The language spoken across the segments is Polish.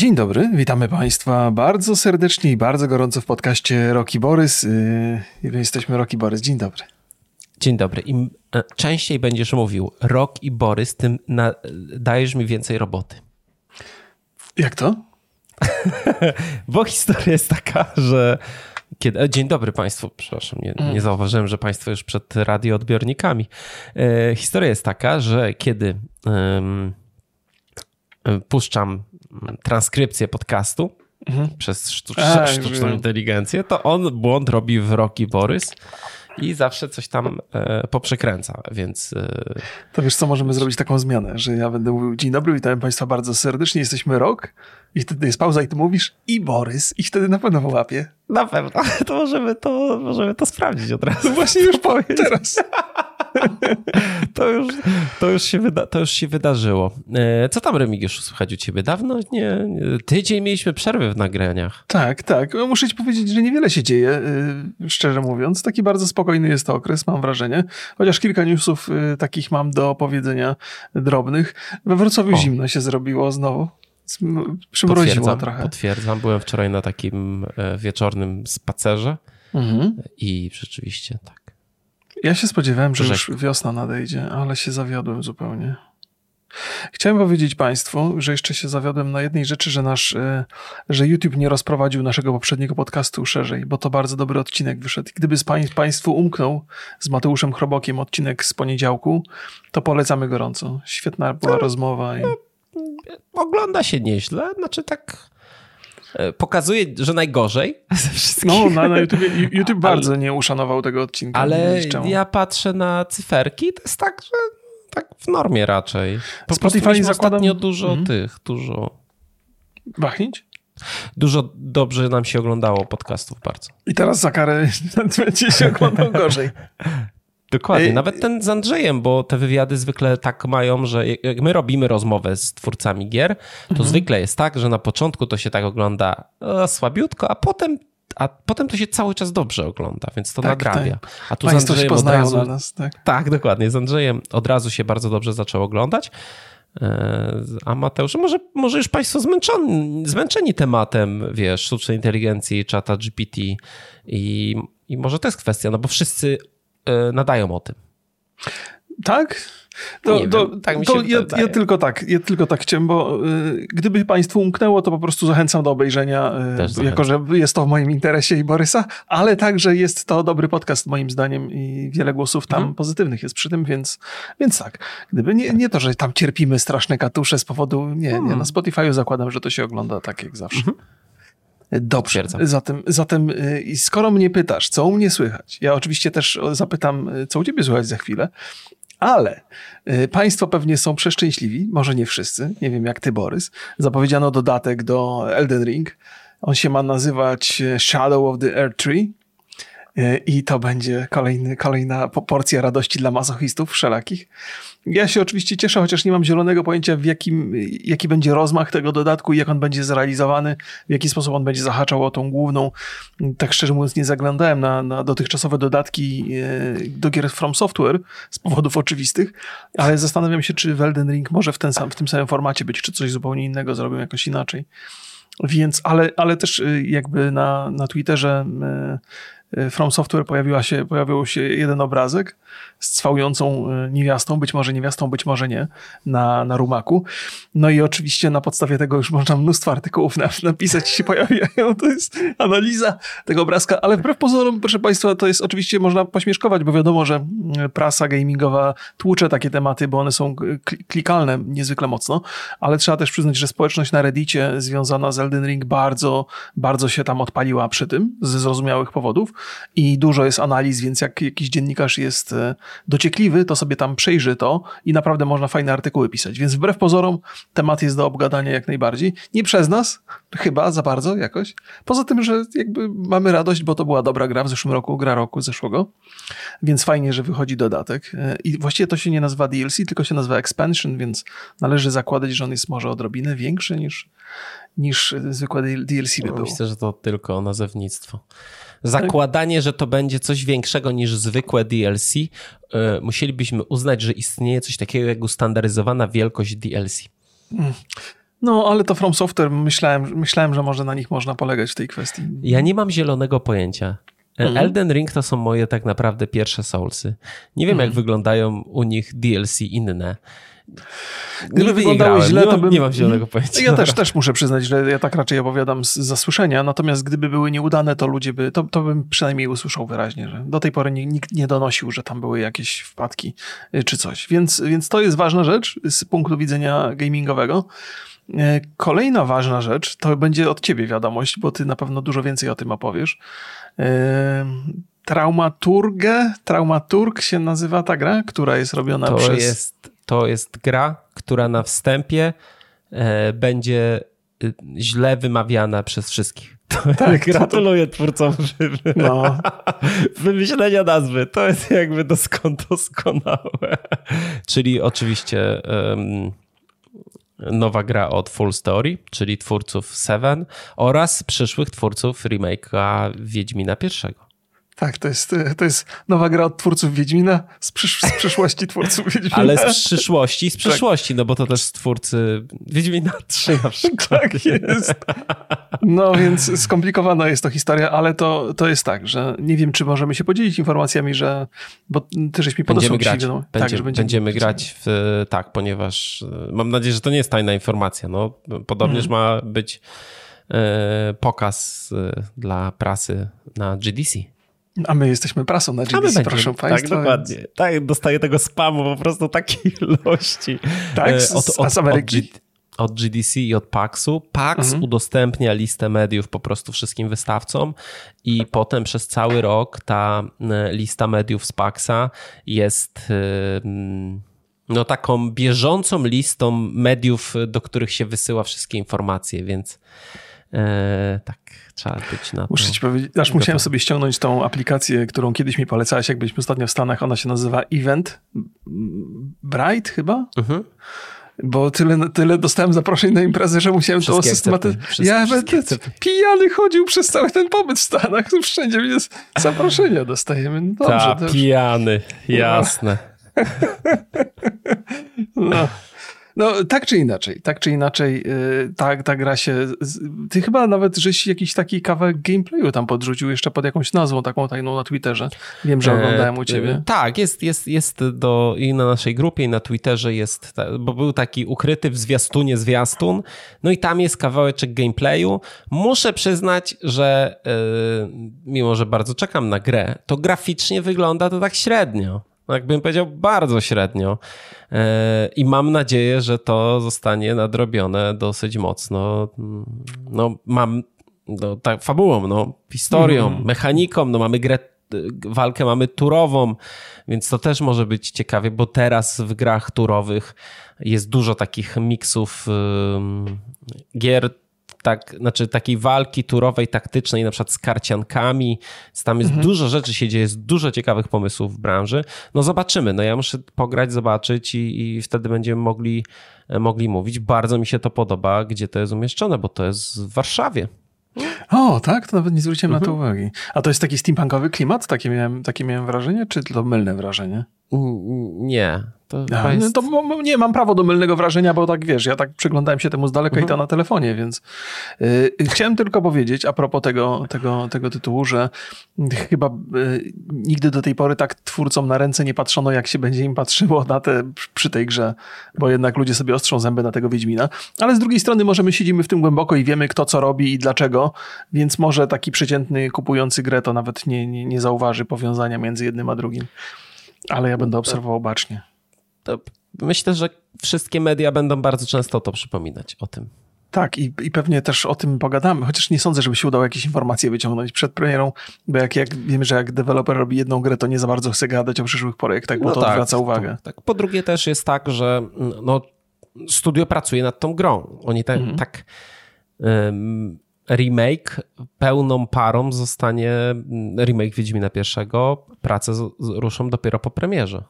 Dzień dobry, witamy Państwa bardzo serdecznie i bardzo gorąco w podcaście Roki Borys. Yy, jesteśmy Roki Borys. Dzień dobry. Dzień dobry. Im e, częściej będziesz mówił Rok i Borys, tym na, dajesz mi więcej roboty. Jak to? Bo historia jest taka, że kiedy, dzień dobry Państwu, przepraszam, nie, nie mm. zauważyłem, że Państwo już przed radioodbiornikami. E, historia jest taka, że kiedy um, puszczam transkrypcję podcastu mhm. przez sztuczną, sztuczną inteligencję, to on błąd robi w Roki Borys i zawsze coś tam e, poprzekręca, więc... E... To wiesz co, możemy zrobić taką zmianę, że ja będę mówił dzień dobry, witam Państwa bardzo serdecznie, jesteśmy rok i wtedy jest pauza i ty mówisz i Borys i wtedy na pewno wyłapie. Na pewno, to możemy to, możemy to sprawdzić od razu. No właśnie już powiem teraz. To, już, to, już się wyda, to już się wydarzyło. E, co tam, Remigiuszu, słychać u ciebie? Dawno? Nie, tydzień mieliśmy przerwy w nagraniach. Tak, tak. Muszę ci powiedzieć, że niewiele się dzieje, e, szczerze mówiąc. Taki bardzo spokojny jest to okres, mam wrażenie. Chociaż kilka newsów e, takich mam do opowiedzenia drobnych. We Wrocławiu o. zimno się zrobiło znowu. Przymroziło trochę. Potwierdzam. Byłem wczoraj na takim wieczornym spacerze mhm. i rzeczywiście tak. Ja się spodziewałem, że już wiosna nadejdzie, ale się zawiodłem zupełnie. Chciałem powiedzieć Państwu, że jeszcze się zawiodłem na jednej rzeczy, że nasz, e, że YouTube nie rozprowadził naszego poprzedniego podcastu szerzej, bo to bardzo dobry odcinek wyszedł. Gdyby z Państwu umknął z Mateuszem Chrobokiem odcinek z poniedziałku, to polecamy gorąco. Świetna była no, rozmowa. I... No, ogląda się nieźle, znaczy tak pokazuje, że najgorzej ze wszystkich. No, na, na YouTube, YouTube bardzo nie uszanował tego odcinka. Ale ja patrzę na cyferki, to jest tak, że tak w normie raczej. Po Spotify zakładam... ostatnio dużo mhm. tych, dużo... Wachnić? Dużo dobrze nam się oglądało podcastów bardzo. I teraz za karę będzie się oglądał gorzej. Dokładnie, nawet ten z Andrzejem, bo te wywiady zwykle tak mają, że jak my robimy rozmowę z twórcami gier, to mhm. zwykle jest tak, że na początku to się tak ogląda o, słabiutko, a potem a potem to się cały czas dobrze ogląda, więc to tak, nadrabia. Tak. A tu Państwo z Andrzejem od razu, nas, tak. tak, dokładnie. Z Andrzejem od razu się bardzo dobrze zaczął oglądać. E, a Mateusz, może, może już Państwo zmęczeni, zmęczeni tematem, wiesz, sztucznej inteligencji, czata GPT i, i może to jest kwestia, no bo wszyscy nadają o tym. Tak? To, to, tak mi się to ja, ja, tylko tak, ja tylko tak chciałem, bo y, gdyby Państwu umknęło, to po prostu zachęcam do obejrzenia, y, jako że jest to w moim interesie i Borysa, ale także jest to dobry podcast moim zdaniem i wiele głosów tam mhm. pozytywnych jest przy tym, więc, więc tak. Gdyby nie, nie to, że tam cierpimy straszne katusze z powodu, nie, nie, na mhm. Spotify'u zakładam, że to się ogląda tak jak zawsze. Mhm. Dobrze. Zatem, zatem y, skoro mnie pytasz, co u mnie słychać, ja oczywiście też zapytam, y, co u ciebie słychać za chwilę, ale y, Państwo pewnie są przeszczęśliwi, może nie wszyscy, nie wiem jak ty, Borys. Zapowiedziano dodatek do Elden Ring. On się ma nazywać Shadow of the Earth Tree. I to będzie kolejny, kolejna porcja radości dla masochistów wszelakich. Ja się oczywiście cieszę, chociaż nie mam zielonego pojęcia, w jakim, jaki będzie rozmach tego dodatku i jak on będzie zrealizowany, w jaki sposób on będzie zahaczał o tą główną. Tak szczerze mówiąc, nie zaglądałem na, na dotychczasowe dodatki e, do gier From Software z powodów oczywistych, ale zastanawiam się, czy Elden Ring może w, ten sam, w tym samym formacie być, czy coś zupełnie innego zrobią jakoś inaczej. Więc, ale, ale też e, jakby na, na Twitterze e, From Software pojawiła się, pojawił się jeden obrazek z cwałującą y, niewiastą, być może niewiastą, być może nie, na, na rumaku. No i oczywiście na podstawie tego już można mnóstwo artykułów napisać się pojawiają. To jest analiza tego obrazka, ale wbrew pozorom, proszę Państwa, to jest oczywiście można pośmieszkować, bo wiadomo, że y, prasa gamingowa tłucze takie tematy, bo one są klikalne niezwykle mocno, ale trzeba też przyznać, że społeczność na Reddicie związana z Elden Ring bardzo, bardzo się tam odpaliła przy tym, ze zrozumiałych powodów i dużo jest analiz, więc jak jakiś dziennikarz jest e, dociekliwy, to sobie tam przejrzy to i naprawdę można fajne artykuły pisać. Więc wbrew pozorom temat jest do obgadania jak najbardziej. Nie przez nas, chyba za bardzo jakoś. Poza tym, że jakby mamy radość, bo to była dobra gra w zeszłym roku, gra roku zeszłego, więc fajnie, że wychodzi dodatek. E, I właściwie to się nie nazywa DLC, tylko się nazywa Expansion, więc należy zakładać, że on jest może odrobinę większy niż, niż zwykłe DLC by było. Myślę, że to tylko nazewnictwo zakładanie, że to będzie coś większego niż zwykłe DLC, e, musielibyśmy uznać, że istnieje coś takiego jak ustandaryzowana wielkość DLC. Hmm. No, ale to From Software myślałem, myślałem, że może na nich można polegać w tej kwestii. Ja nie mam zielonego pojęcia. Mhm. Elden Ring to są moje tak naprawdę pierwsze Soulsy. Nie wiem, mhm. jak wyglądają u nich DLC inne. Gdyby wyglądały źle, to bym... Nie mam zielonego pojęcia. Ja też, też muszę przyznać, że ja tak raczej opowiadam z zasłyszenia, natomiast gdyby były nieudane, to ludzie by, to, to bym przynajmniej usłyszał wyraźnie, że do tej pory nikt nie donosił, że tam były jakieś wpadki y, czy coś. Więc, więc to jest ważna rzecz z punktu widzenia gamingowego. E, kolejna ważna rzecz, to będzie od ciebie wiadomość, bo ty na pewno dużo więcej o tym opowiesz. E, Traumaturgę, Traumaturg się nazywa ta gra, która jest robiona to przez... Jest, to jest gra, która na wstępie e, będzie y, źle wymawiana przez wszystkich. Tak, gratuluję to... twórcom no. wymyślenia nazwy. To jest jakby doskon, doskonałe. Czyli oczywiście um, nowa gra od Full Story, czyli twórców Seven oraz przyszłych twórców remake'a Wiedźmina pierwszego. Tak, to jest, to jest nowa gra od twórców Wiedźmina, z, przysz, z przyszłości twórców Wiedźmina. Ale z przyszłości, z tak. przyszłości, tak. no bo to też twórcy Wiedźmina 3 na przykład. Tak jest. No więc skomplikowana jest to historia, ale to, to jest tak, że nie wiem, czy możemy się podzielić informacjami, że, bo ty żeś mi podesłał będziemy grać. Będziemy, tak, że będziemy, będziemy grać w, tak, ponieważ e, mam nadzieję, że to nie jest tajna informacja, no podobnież mm. ma być e, pokaz e, dla prasy na GDC. A my jesteśmy prasą na GDC, proszę tak, Państwa. Tak, dokładnie. Więc... Tak, dostaję tego spamu po prostu takiej ilości. Tak, z, od, od, z Ameryki. Od, od GDC i od PAX-u. PAX mhm. udostępnia listę mediów po prostu wszystkim wystawcom i potem przez cały rok ta e, lista mediów z PAX-a jest e, no, taką bieżącą listą mediów, do których się wysyła wszystkie informacje, więc e, tak, trzeba być na to. Muszę ci powiedzieć, aż musiałem sobie ściągnąć tą aplikację, którą kiedyś mi polecałeś, jak byliśmy ostatnio w Stanach. Ona się nazywa Event Bright chyba? Mhm. Bo tyle, tyle dostałem zaproszeń na imprezę, że musiałem to systematyzować. Ja będę pijany chodził przez cały ten pobyt w Stanach. Wszędzie jest zaproszenia dostajemy. No dobrze, Ta, dobrze. pijany, jasne. no. No, tak czy inaczej, tak czy inaczej, yy, ta, ta gra się... Ty chyba nawet żeś jakiś taki kawałek gameplayu tam podrzucił jeszcze pod jakąś nazwą taką tajną na Twitterze. Wiem, że e, oglądałem u ciebie. E, tak, jest, jest, jest do, i na naszej grupie i na Twitterze jest, bo był taki ukryty w zwiastunie zwiastun, no i tam jest kawałeczek gameplayu. Muszę przyznać, że yy, mimo, że bardzo czekam na grę, to graficznie wygląda to tak średnio no jakbym powiedział, bardzo średnio. E, I mam nadzieję, że to zostanie nadrobione dosyć mocno. No, mam no, tak, fabułą, no, historią, mm. mechaniką, no, mamy grę walkę mamy turową, więc to też może być ciekawie, bo teraz w grach turowych jest dużo takich miksów gier tak, znaczy takiej walki turowej, taktycznej, na przykład z karciankami. Tam jest mhm. dużo rzeczy się dzieje, jest dużo ciekawych pomysłów w branży. No zobaczymy. No ja muszę pograć, zobaczyć i, i wtedy będziemy mogli, mogli mówić. Bardzo mi się to podoba, gdzie to jest umieszczone, bo to jest w Warszawie. O, tak? To nawet nie zwróciłem mhm. na to mhm. uwagi. A to jest taki steampunkowy klimat? Takie miałem, takie miałem wrażenie? Czy to mylne wrażenie? Nie. To, A, jest... to nie mam prawo do mylnego wrażenia, bo tak wiesz, ja tak przyglądałem się temu z daleka mhm. i to na telefonie, więc yy, chciałem tylko powiedzieć a propos tego, tego, tego tytułu, że chyba yy, nigdy do tej pory tak twórcom na ręce nie patrzono, jak się będzie im patrzyło na te, przy tej grze, bo jednak ludzie sobie ostrzą zęby na tego Wiedźmina, ale z drugiej strony może my siedzimy w tym głęboko i wiemy, kto co robi i dlaczego, więc może taki przeciętny kupujący grę to nawet nie, nie, nie zauważy powiązania między jednym a drugim. Ale ja będę obserwował bacznie. Myślę, że wszystkie media będą bardzo często to przypominać o tym. Tak, i, i pewnie też o tym pogadamy, chociaż nie sądzę, żeby się udało jakieś informacje wyciągnąć przed premierą, bo jak, jak wiemy, że jak deweloper robi jedną grę, to nie za bardzo chce gadać o przyszłych projektach, bo no to tak, odwraca uwagę. To, tak. Po drugie też jest tak, że no, studio pracuje nad tą grą. Oni te, mhm. tak um, remake pełną parą zostanie remake Wiedźmina pierwszego. Prace z, ruszą dopiero po premierze.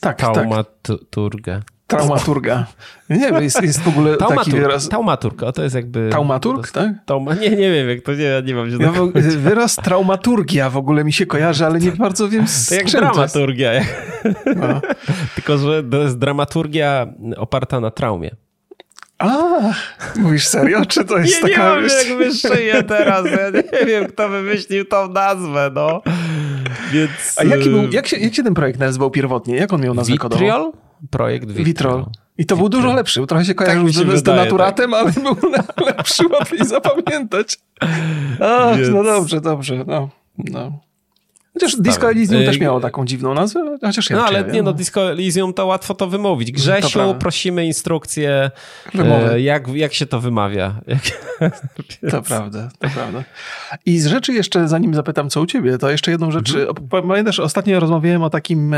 Tak, Taumaturgę. Tak. Traumaturga. Nie wiem, jest, jest w ogóle Taumaturg, taki wyraz... Taumaturg, to jest jakby... Taumaturg, tak? Tauma... Nie, nie wiem, jak to, nie, nie mam się... Ja wyraz traumaturgia w ogóle mi się kojarzy, ale nie bardzo wiem z To jak dramaturgia. No. Tylko, że to jest dramaturgia oparta na traumie. A, mówisz serio? Czy to jest nie, taka... Nie wiem, jak wyszyję teraz. Ja nie wiem, kto wymyślił tą nazwę, no. Więc... A jaki był, jak, się, jak się ten projekt nazywał pierwotnie? Jak on miał nazwę Vitriol? kodową? Projekt Vitriol. Vitrol. I to był dużo lepszy. Trochę się kojarzył tak z, z denaturatem, tak. ale był lepszy, łatwiej zapamiętać. Ach, Więc... No dobrze, dobrze. No, no. Chociaż Disco Elysium też y, miało taką dziwną nazwę, chociaż ja No ale nie, no Disco Elysium to łatwo to wymówić. Grzesiu, to prosimy instrukcję, e, jak, jak się to wymawia. to prawda, to prawda. I z rzeczy jeszcze, zanim zapytam, co u ciebie, to jeszcze jedną rzecz. Mhm. Pamiętasz, ostatnio rozmawiałem o takim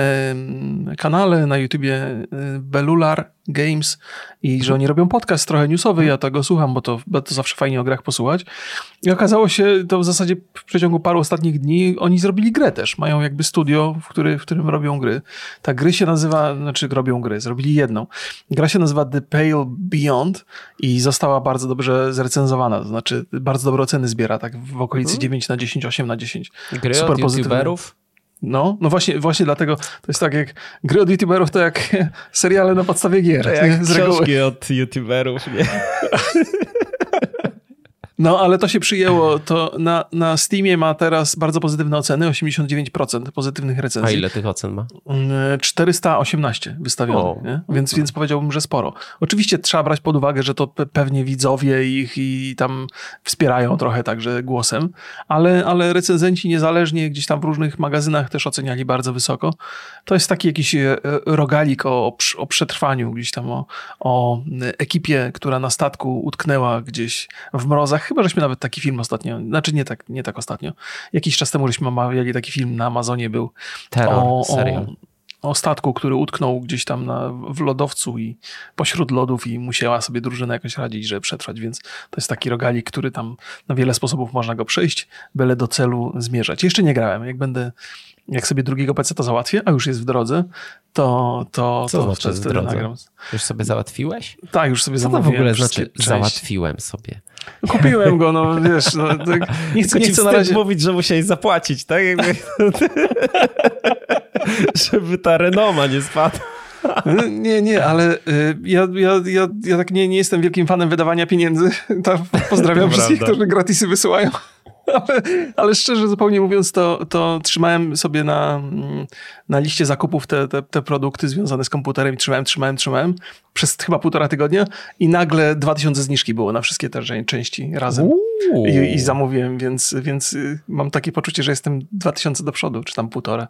kanale na YouTubie e, Belular Games i że oni robią podcast trochę newsowy, ja tego słucham, bo to, bo to zawsze fajnie o grach posłuchać. I okazało się, to w zasadzie w przeciągu paru ostatnich dni oni zrobili grę też. Mają jakby studio, w, który, w którym robią gry. Ta gry się nazywa, znaczy robią gry, zrobili jedną. Gra się nazywa The Pale Beyond i została bardzo dobrze zrecenzowana, to znaczy bardzo dobre oceny zbiera, tak w okolicy hmm. 9 na 10, 8 na 10. Gry Super od youtuberów? No, no właśnie, właśnie dlatego to jest tak jak gry od youtuberów to jak seriale na podstawie gier. To jak z książki od youtuberów, nie? No, ale to się przyjęło. To na, na Steamie ma teraz bardzo pozytywne oceny, 89% pozytywnych recenzji. A ile tych ocen ma? 418 mm, wystawionych, więc, więc powiedziałbym, że sporo. Oczywiście trzeba brać pod uwagę, że to pewnie widzowie ich i tam wspierają trochę także głosem, ale, ale recenzenci niezależnie gdzieś tam w różnych magazynach też oceniali bardzo wysoko. To jest taki jakiś e, rogalik o, o przetrwaniu, gdzieś tam o, o ekipie, która na statku utknęła gdzieś w mrozach chyba żeśmy nawet taki film ostatnio, znaczy nie tak, nie tak ostatnio, jakiś czas temu żeśmy omawiali taki film na Amazonie był. Terror, o, serial. O, o statku, który utknął gdzieś tam na, w lodowcu i pośród lodów i musiała sobie drużyna jakoś radzić, żeby przetrwać, więc to jest taki rogalik, który tam na wiele sposobów można go przejść, byle do celu zmierzać. Jeszcze nie grałem, jak będę jak sobie drugiego PC to załatwię, a już jest w drodze, to to Co to znaczy wtedy nagram. Już sobie załatwiłeś? Tak, już sobie Co zamówiłem. to w ogóle znaczy załatwiłem sobie? Kupiłem go, no wiesz, no, tak, nie chcę, nie chcę na razie mówić, że musiałeś zapłacić, tak? Jakby... Żeby ta renoma nie spadła. Nie, nie, ale y, ja, ja, ja, ja tak nie, nie jestem wielkim fanem wydawania pieniędzy. pozdrawiam wszystkich, którzy gratisy wysyłają. Ale, ale, szczerze zupełnie mówiąc, to, to trzymałem sobie na, na liście zakupów te, te, te, produkty związane z komputerem i trzymałem, trzymałem, trzymałem przez chyba półtora tygodnia i nagle 2000 zniżki było na wszystkie te części razem I, i, zamówiłem, więc, więc y, mam takie poczucie, że jestem 2000 do przodu, czy tam półtora.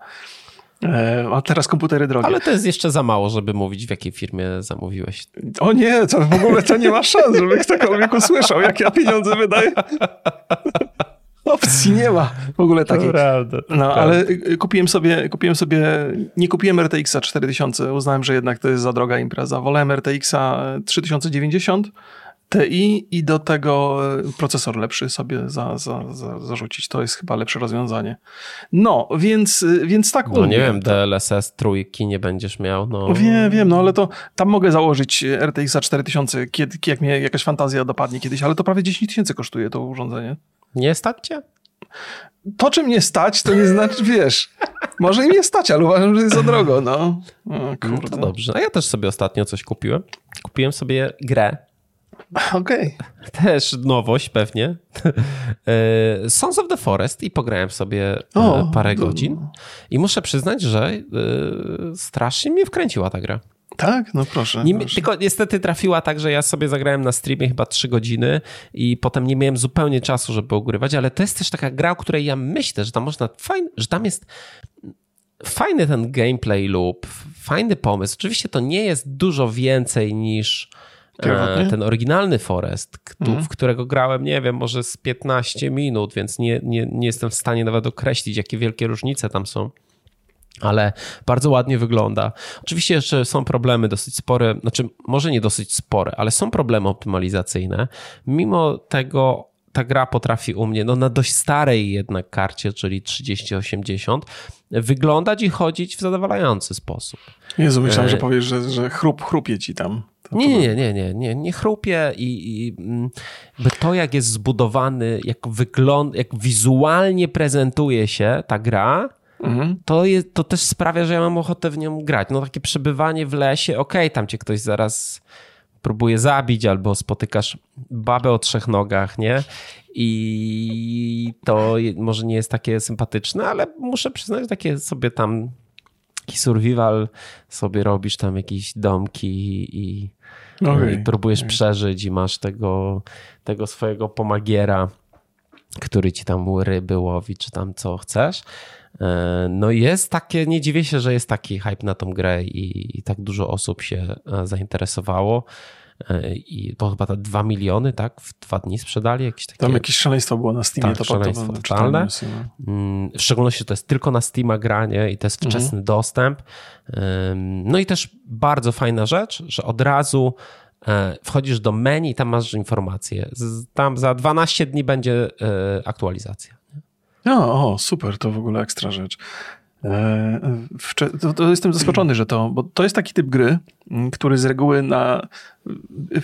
E, a teraz komputery drogie. Ale to jest jeszcze za mało, żeby mówić, w jakiej firmie zamówiłeś. O nie, to w ogóle to nie ma szans, żeby ktokolwiek usłyszał, jak ja pieniądze wydaję. Opcji nie ma w ogóle takiej. To prawda. To no, prawda. ale y, kupiłem sobie, kupiłem sobie, nie kupiłem RTX-a 4000, uznałem, że jednak to jest za droga impreza. Wolałem RTX-a 3090 Ti i do tego e, procesor lepszy sobie za, za, za, zarzucić. To jest chyba lepsze rozwiązanie. No, więc, e, więc tak. No nie wiem, DLSS trójki nie będziesz miał. No. Wiem, wiem, no ale to tam mogę założyć RTX 4000, kiedy, jak mnie jakaś fantazja dopadnie kiedyś, ale to prawie 10 tysięcy kosztuje to urządzenie. Nie stać cię? To, czym nie stać, to nie znaczy, wiesz, może im nie stać, ale uważam, że jest za drogo, no. O, no to dobrze. A ja też sobie ostatnio coś kupiłem. Kupiłem sobie grę Okej. Okay. Też nowość pewnie. E, Sons of the Forest i pograłem sobie e, o, parę godzin i muszę przyznać, że e, strasznie mnie wkręciła ta gra. Tak? No proszę, nie, proszę, Tylko niestety trafiła tak, że ja sobie zagrałem na streamie chyba 3 godziny i potem nie miałem zupełnie czasu, żeby ogrywać, ale to jest też taka gra, o której ja myślę, że tam można fajn, że tam jest fajny ten gameplay loop, fajny pomysł. Oczywiście to nie jest dużo więcej niż E, ten oryginalny Forest, mhm. w którego grałem, nie wiem, może z 15 minut, więc nie, nie, nie jestem w stanie nawet określić, jakie wielkie różnice tam są ale bardzo ładnie wygląda. Oczywiście jeszcze są problemy dosyć spore, znaczy może nie dosyć spore, ale są problemy optymalizacyjne. Mimo tego ta gra potrafi u mnie, no na dość starej jednak karcie, czyli 3080, wyglądać i chodzić w zadowalający sposób. Jezu, myślałem, że e, powiesz, że, że chrup, chrupie ci tam. Nie, nie, nie, nie, nie, nie chrupie i, i mm, to jak jest zbudowany, jak wygląda, jak wizualnie prezentuje się ta gra, mhm. to, jest, to też sprawia, że ja mam ochotę w nią grać. No takie przebywanie w lesie, okej, okay, tam cię ktoś zaraz próbuje zabić, albo spotykasz babę o trzech nogach, nie? I to może nie jest takie sympatyczne, ale muszę przyznać, takie sobie tam taki survival sobie robisz tam jakieś domki i, okay. i próbujesz okay. przeżyć i masz tego, tego swojego pomagiera, który ci tam ryby łowi, czy tam co chcesz. E, no jest takie, nie dziwię się, że jest taki hype na tą grę i, i tak dużo osób się e, zainteresowało. E, I to chyba te 2 miliony, tak? W dwa dni sprzedali jakieś takie. Tam jakieś szaleństwo było na Steamie. Tak, to szaleństwo to, totalne. Mm, w szczególności to jest tylko na Steama granie i to jest wczesny mhm. dostęp. No i też bardzo fajna rzecz, że od razu wchodzisz do menu i tam masz informacje. Tam za 12 dni będzie aktualizacja. No, o, super, to w ogóle ekstra rzecz. E, to, to, jestem zaskoczony, że to, bo to jest taki typ gry, który z reguły na,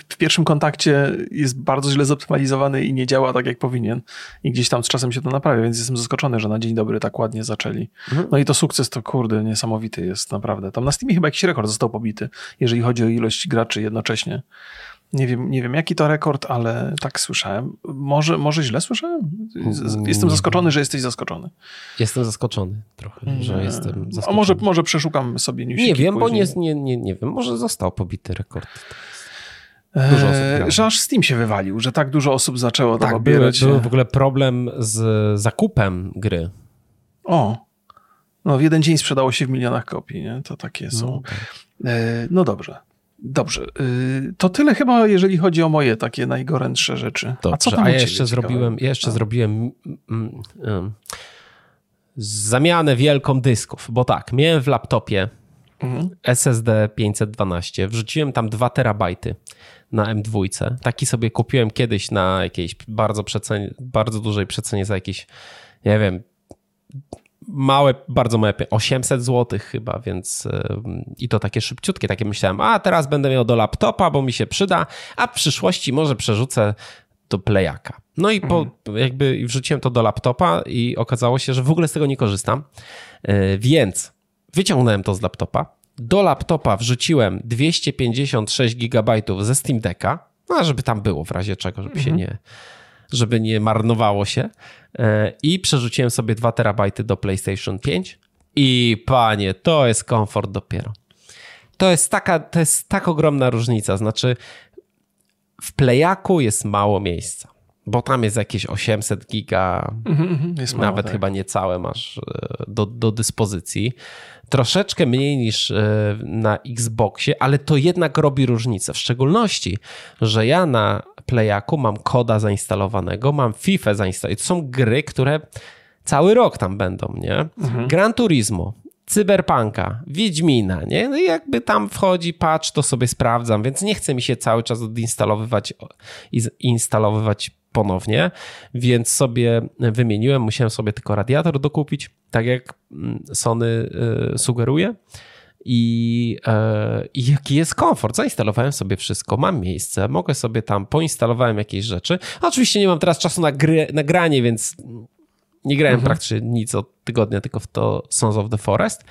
w pierwszym kontakcie jest bardzo źle zoptymalizowany i nie działa tak, jak powinien. I gdzieś tam z czasem się to naprawia, więc jestem zaskoczony, że na dzień dobry tak ładnie zaczęli. Mhm. No i to sukces to kurde, niesamowity jest naprawdę. Tam na Steamie chyba jakiś rekord został pobity, jeżeli chodzi o ilość graczy jednocześnie. Nie wiem, nie wiem, jaki to rekord, ale tak słyszałem. Może, może źle słyszałem? Jestem zaskoczony, że jesteś zaskoczony. Jestem zaskoczony trochę, że jestem zaskoczony. A może, może przeszukam sobie newsiki Nie wiem, później. bo nie, nie, nie, nie wiem. Może został pobity rekord. Dużo osób że aż Steam się wywalił, że tak dużo osób zaczęło tak, to pobierać. Był, był w ogóle problem z zakupem gry. O, no w jeden dzień sprzedało się w milionach kopii, nie? To takie są. No, tak. eee, no dobrze. Dobrze. Y, to tyle chyba, jeżeli chodzi o moje takie najgorętsze rzeczy. Dobrze, a co tam a ja jeszcze zrobiłem, ja jeszcze a. zrobiłem um, um, zamianę wielką dysków, bo tak, miałem w laptopie mhm. SSD 512, wrzuciłem tam 2 terabajty na M2. Taki sobie kupiłem kiedyś na jakiejś bardzo, przecenie, bardzo dużej przecenie za jakieś, nie wiem, małe, bardzo małe, 800 zł chyba, więc i to takie szybciutkie, takie myślałem, a teraz będę miał do laptopa, bo mi się przyda, a w przyszłości może przerzucę do playaka. No i po, mhm. jakby wrzuciłem to do laptopa i okazało się, że w ogóle z tego nie korzystam, e, więc wyciągnąłem to z laptopa, do laptopa wrzuciłem 256 GB ze Steam Decka, no żeby tam było w razie czego, żeby się mhm. nie żeby nie marnowało się. E, I przerzuciłem sobie 2 terabajty do PlayStation 5 i panie, to jest komfort dopiero. To jest taka, to jest tak ogromna różnica. Znaczy, w Playaku jest mało miejsca, bo tam jest jakieś 800 giga, mm -hmm, nawet mało, chyba niecałe masz e, do, do dyspozycji troszeczkę mniej niż e, na Xboxie, ale to jednak robi różnicę. W szczególności, że ja na Playaku mam koda zainstalowanego, mam FIFA zainstalowaną. To są gry, które cały rok tam będą, nie? Mhm. Gran Turismo, Cyberpunka, Wiedźmina, nie? No i jakby tam wchodzi patch, to sobie sprawdzam, więc nie chce mi się cały czas odinstalowywać i instalowywać ponownie, więc sobie wymieniłem, musiałem sobie tylko radiator dokupić, tak jak mm, Sony y, sugeruje. I, e, I jaki jest komfort? Zainstalowałem sobie wszystko, mam miejsce, mogę sobie tam, poinstalowałem jakieś rzeczy. Oczywiście nie mam teraz czasu na, gry, na granie, więc nie grałem mhm. praktycznie nic od tygodnia, tylko w to Sons of the Forest.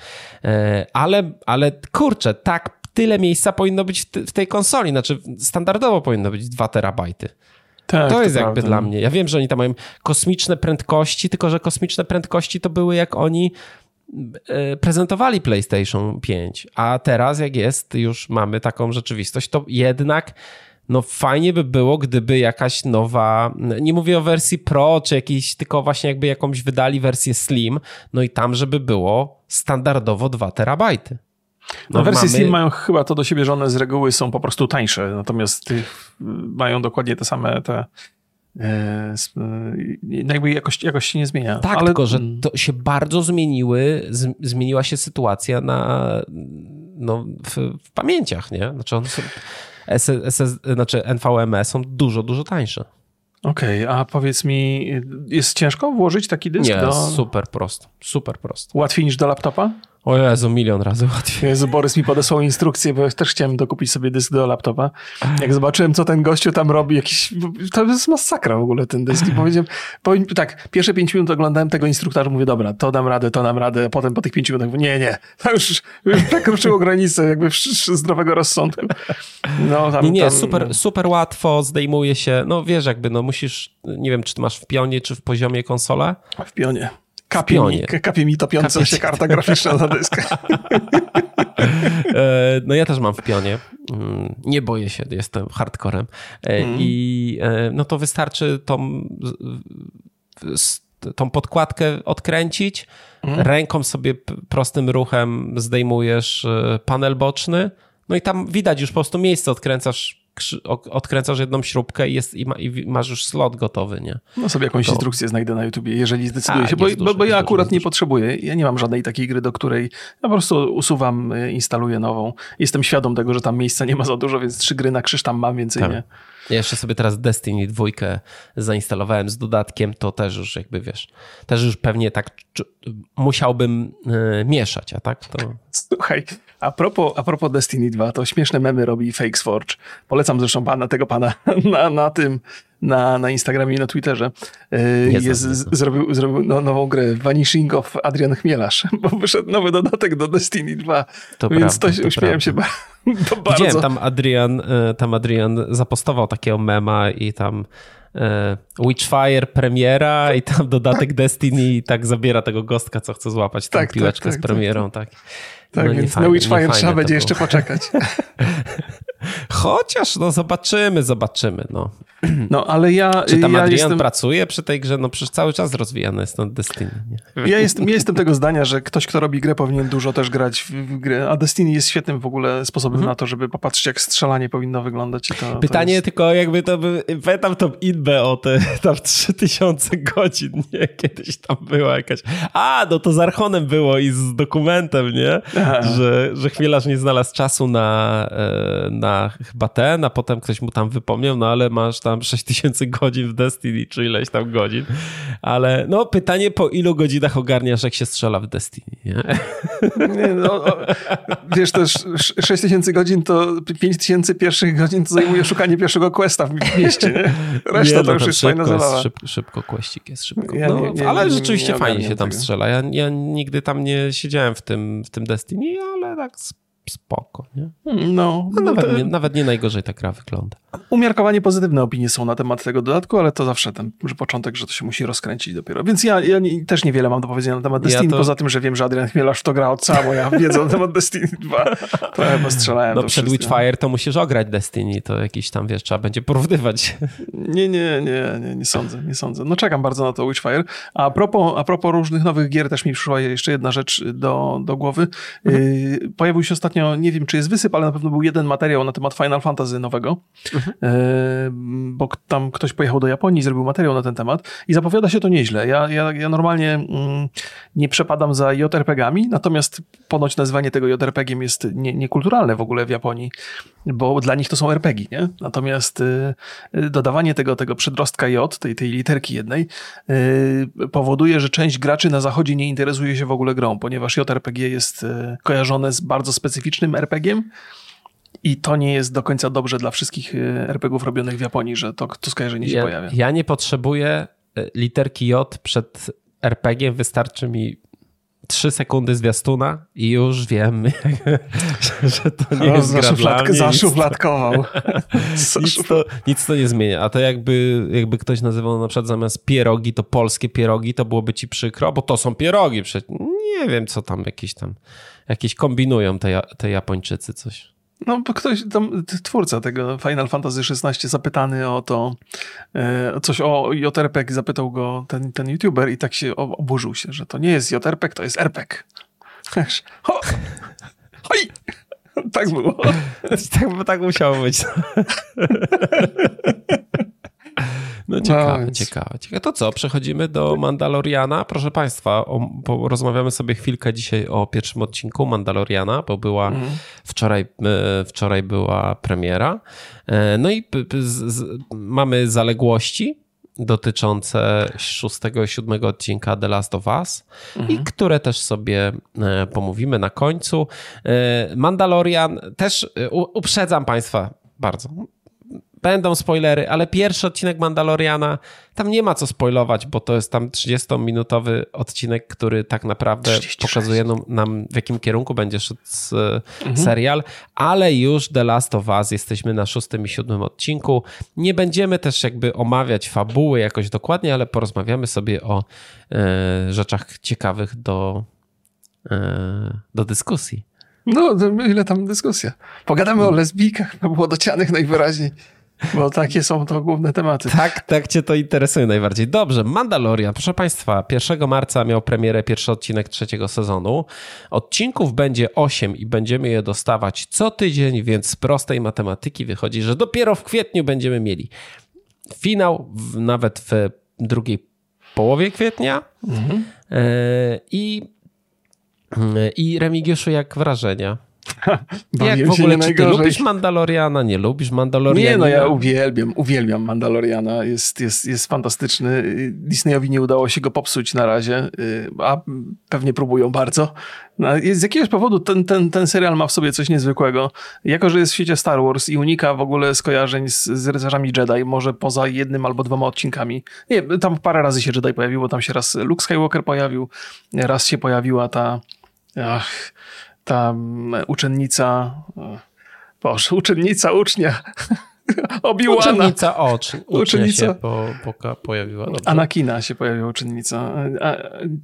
E, ale, ale kurczę, tak, tyle miejsca powinno być w tej konsoli. Znaczy, standardowo powinno być 2 terabajty. Tak, to jest to jakby prawda. dla mnie. Ja wiem, że oni tam mają kosmiczne prędkości, tylko że kosmiczne prędkości to były jak oni prezentowali PlayStation 5, a teraz jak jest, już mamy taką rzeczywistość, to jednak no fajnie by było, gdyby jakaś nowa, nie mówię o wersji Pro, czy jakiś, tylko właśnie jakby jakąś wydali wersję Slim, no i tam, żeby było standardowo 2 terabajty. No, no wersje mamy... Slim mają chyba to do siebie, że one z reguły są po prostu tańsze, natomiast tych mają dokładnie te same te e, e, jakby jakość, jakość się nie zmienia. Tak, ale... tylko że to się bardzo zmieniły, zmieniła się sytuacja na, no, w, w pamięciach, nie? Znaczy, one są, SS, SS, znaczy NVMe są dużo, dużo tańsze. Okej, okay, a powiedz mi, jest ciężko włożyć taki dysk? Nie, do... super prosto, super prosto. Łatwiej niż do laptopa? O Jezu, milion razy łatwiej. Jezu, Borys mi podesłał instrukcję, bo ja też chciałem dokupić sobie dysk do laptopa. Jak zobaczyłem, co ten gościu tam robi, jakiś, to jest masakra w ogóle ten dysk. I powiedziałem, powiem, tak, pierwsze pięć minut oglądałem tego instruktora, mówię, dobra, to dam radę, to dam radę, potem po tych pięciu minutach mówię, nie, nie, to już, już przekroczyło granicę jakby zdrowego rozsądku. No, tam, nie, nie, tam... super, super łatwo zdejmuje się, no wiesz, jakby, no musisz, nie wiem, czy ty masz w pionie, czy w poziomie konsolę? W pionie. Kapie mi, kapie mi topiąca się karta graficzna na dysk. E, no ja też mam w pionie. Mm, nie boję się, jestem hardcorem. Mm. I e, no to wystarczy tą, tą podkładkę odkręcić. Mm. Ręką sobie prostym ruchem zdejmujesz panel boczny. No i tam widać już po prostu miejsce, odkręcasz odkręcasz jedną śrubkę i, jest, i, ma, i masz już slot gotowy, nie? No sobie jakąś to... instrukcję znajdę na YouTubie, jeżeli zdecyduję A, się, bo, dużo, bo, bo ja akurat nie potrzebuję. Ja nie mam żadnej takiej gry, do której ja po prostu usuwam, y, instaluję nową. Jestem świadom tego, że tam miejsca nie ma za dużo, więc trzy gry na krzyż tam mam, więcej tak. nie. Ja jeszcze sobie teraz Destiny dwójkę zainstalowałem z dodatkiem, to też już jakby wiesz, też już pewnie tak musiałbym y, mieszać, a tak to... Słuchaj, a propos, a propos Destiny 2, to śmieszne memy robi Fakesforge. Polecam zresztą pana, tego pana na, na tym, na, na Instagramie i na Twitterze. Y, jest, zrobił zrobił no, nową grę Vanishing of Adrian Chmielarz, bo wyszedł nowy dodatek do Destiny 2. To więc prawda, to, uśmiałem się bardzo. Widziałem, tam Adrian, y, tam Adrian zapostował takiego mema i tam E, Witchfire premiera i tam dodatek Destiny i tak zabiera tego gostka, co chce złapać tą tak, tak piłeczkę tak, z tak, premierą. Tak, tak. tak no, więc na Witchfire trzeba będzie jeszcze poczekać. Chociaż, no zobaczymy, zobaczymy. No. No, ale ja. Czy tam ja Adrian jestem... pracuje przy tej grze? No przecież cały czas rozwijany jest ten Destiny. Nie? Ja, jestem, ja jestem tego zdania, że ktoś, kto robi grę, powinien dużo też grać w, grę. A Destiny jest świetnym w ogóle sposobem mhm. na to, żeby popatrzeć, jak strzelanie powinno wyglądać. To, Pytanie to jest... tylko, jakby to by. Pamiętam tą inbę o te tam 3000 godzin, nie? Kiedyś tam była jakaś. A, no to z Archonem było i z dokumentem, nie? Że, że chwielarz nie znalazł czasu na, e, na chyba ten, a potem ktoś mu tam wypomniał, no ale masz tam 6000 godzin w Destiny, czy ileś tam godzin. Ale no pytanie, po ilu godzinach ogarniasz, jak się strzela w Destiny, nie? nie no, wiesz, też 6000 godzin to 5000 pierwszych godzin to zajmuje szukanie pierwszego questa w mieście, nie? Reszta nie, to no, już jest fajna zabawa. Szybko, szybko questik jest, szybko. Ja no, nie, nie, ale rzeczywiście fajnie się tam tego. strzela. Ja, ja nigdy tam nie siedziałem w tym, w tym Destiny, ale tak spoko, nie? No, no nawet, to... nie, nawet nie najgorzej ta gra wygląda. Umiarkowanie pozytywne opinie są na temat tego dodatku, ale to zawsze ten że początek, że to się musi rozkręcić dopiero. Więc ja, ja nie, też niewiele mam do powiedzenia na temat Destiny, ja to... poza tym, że wiem, że Adrian Chmielarz to gra od cała moja wiedza na temat Destiny 2. Trochę postrzelałem. No przed Witchfire to musisz ograć Destiny, to jakiś tam, wiesz, trzeba będzie porównywać. Nie, nie, nie, nie, nie sądzę, nie sądzę. No czekam bardzo na to Witchfire. A propos, a propos różnych nowych gier, też mi przyszła jeszcze jedna rzecz do, do głowy. Mhm. Y, pojawił się ostatnio, nie wiem, czy jest wysyp, ale na pewno był jeden materiał na temat Final Fantasy nowego. Mhm. Y, bo tam ktoś pojechał do Japonii, zrobił materiał na ten temat i zapowiada się to nieźle. Ja, ja, ja normalnie mm, nie przepadam za JRPG-ami, natomiast ponoć nazywanie tego JRPG-iem jest nie, niekulturalne w ogóle w Japonii, bo dla nich to są RPG, nie? Natomiast y, y, dodawanie tego, tego przedrostka J, tej, tej literki jednej, y, powoduje, że część graczy na zachodzie nie interesuje się w ogóle grą, ponieważ JRPG jest y, kojarzone z bardzo specyficznym RPG-iem, i to nie jest do końca dobrze dla wszystkich y, RPGów robionych w Japonii, że to, to skojarzenie się ja, pojawia. Ja nie potrzebuję y, literki J przed RPG, wystarczy mi 3 sekundy zwiastuna i już wiem, że to nie jest gra dla mnie. Zaszufladkował. nic, to, nic to nie zmienia. A to jakby, jakby ktoś nazywał na przykład zamiast pierogi, to polskie pierogi, to byłoby ci przykro, bo to są pierogi. Nie wiem, co tam jakieś tam, jakieś kombinują te, te Japończycy coś. No, bo ktoś tam, twórca tego Final Fantasy XVI zapytany o to, e, coś o JRPG, zapytał go ten, ten youtuber i tak się oburzył się, że to nie jest JRPG, to jest RPG. Ho! Hoj! Tak było. tak, tak musiało być. No ciekawe, no, ciekawe, ciekawe. To co, przechodzimy do Mandaloriana. Proszę Państwa, o, porozmawiamy sobie chwilkę dzisiaj o pierwszym odcinku Mandaloriana, bo była mhm. wczoraj, e, wczoraj była premiera. E, no i z, z, mamy zaległości dotyczące szóstego i siódmego odcinka The Last of Us mhm. i które też sobie e, pomówimy na końcu. Mandalorian też uprzedzam Państwa bardzo. Będą spoilery, ale pierwszy odcinek Mandaloriana, tam nie ma co spoilować, bo to jest tam 30-minutowy odcinek, który tak naprawdę 36. pokazuje nam, w jakim kierunku będzie szedł mhm. serial, ale już The Last of Us jesteśmy na szóstym i siódmym odcinku. Nie będziemy też jakby omawiać fabuły jakoś dokładnie, ale porozmawiamy sobie o e, rzeczach ciekawych do, e, do dyskusji. No, ile tam dyskusja. Pogadamy o lesbijkach, no młodocianych najwyraźniej. Bo takie są to główne tematy. Tak, tak cię to interesuje najbardziej. Dobrze, Mandalorian. Proszę Państwa, 1 marca miał premierę pierwszy odcinek trzeciego sezonu. Odcinków będzie 8 i będziemy je dostawać co tydzień, więc z prostej matematyki wychodzi, że dopiero w kwietniu będziemy mieli finał, w, nawet w drugiej połowie kwietnia. Mhm. E, I, I Remigiuszu, jak wrażenia? Jak w ogóle, czy ty lubisz Mandaloriana, nie lubisz Mandaloriana? Nie, no ja uwielbiam, uwielbiam Mandaloriana. Jest, jest, jest fantastyczny. Disneyowi nie udało się go popsuć na razie, y, a pewnie próbują bardzo. No, z jakiegoś powodu ten, ten, ten serial ma w sobie coś niezwykłego. Jako, że jest w świecie Star Wars i unika w ogóle skojarzeń z, z rycerzami Jedi, może poza jednym albo dwoma odcinkami. Nie, tam parę razy się Jedi pojawił, bo tam się raz Luke Skywalker pojawił, raz się pojawiła ta... Ach, ta uczennica, boże, uczennica ucznia Obi-Wana. Uczennica ocz, uczennica się po, po, pojawiła. Dobrze. Anakina się pojawiła uczennica. A,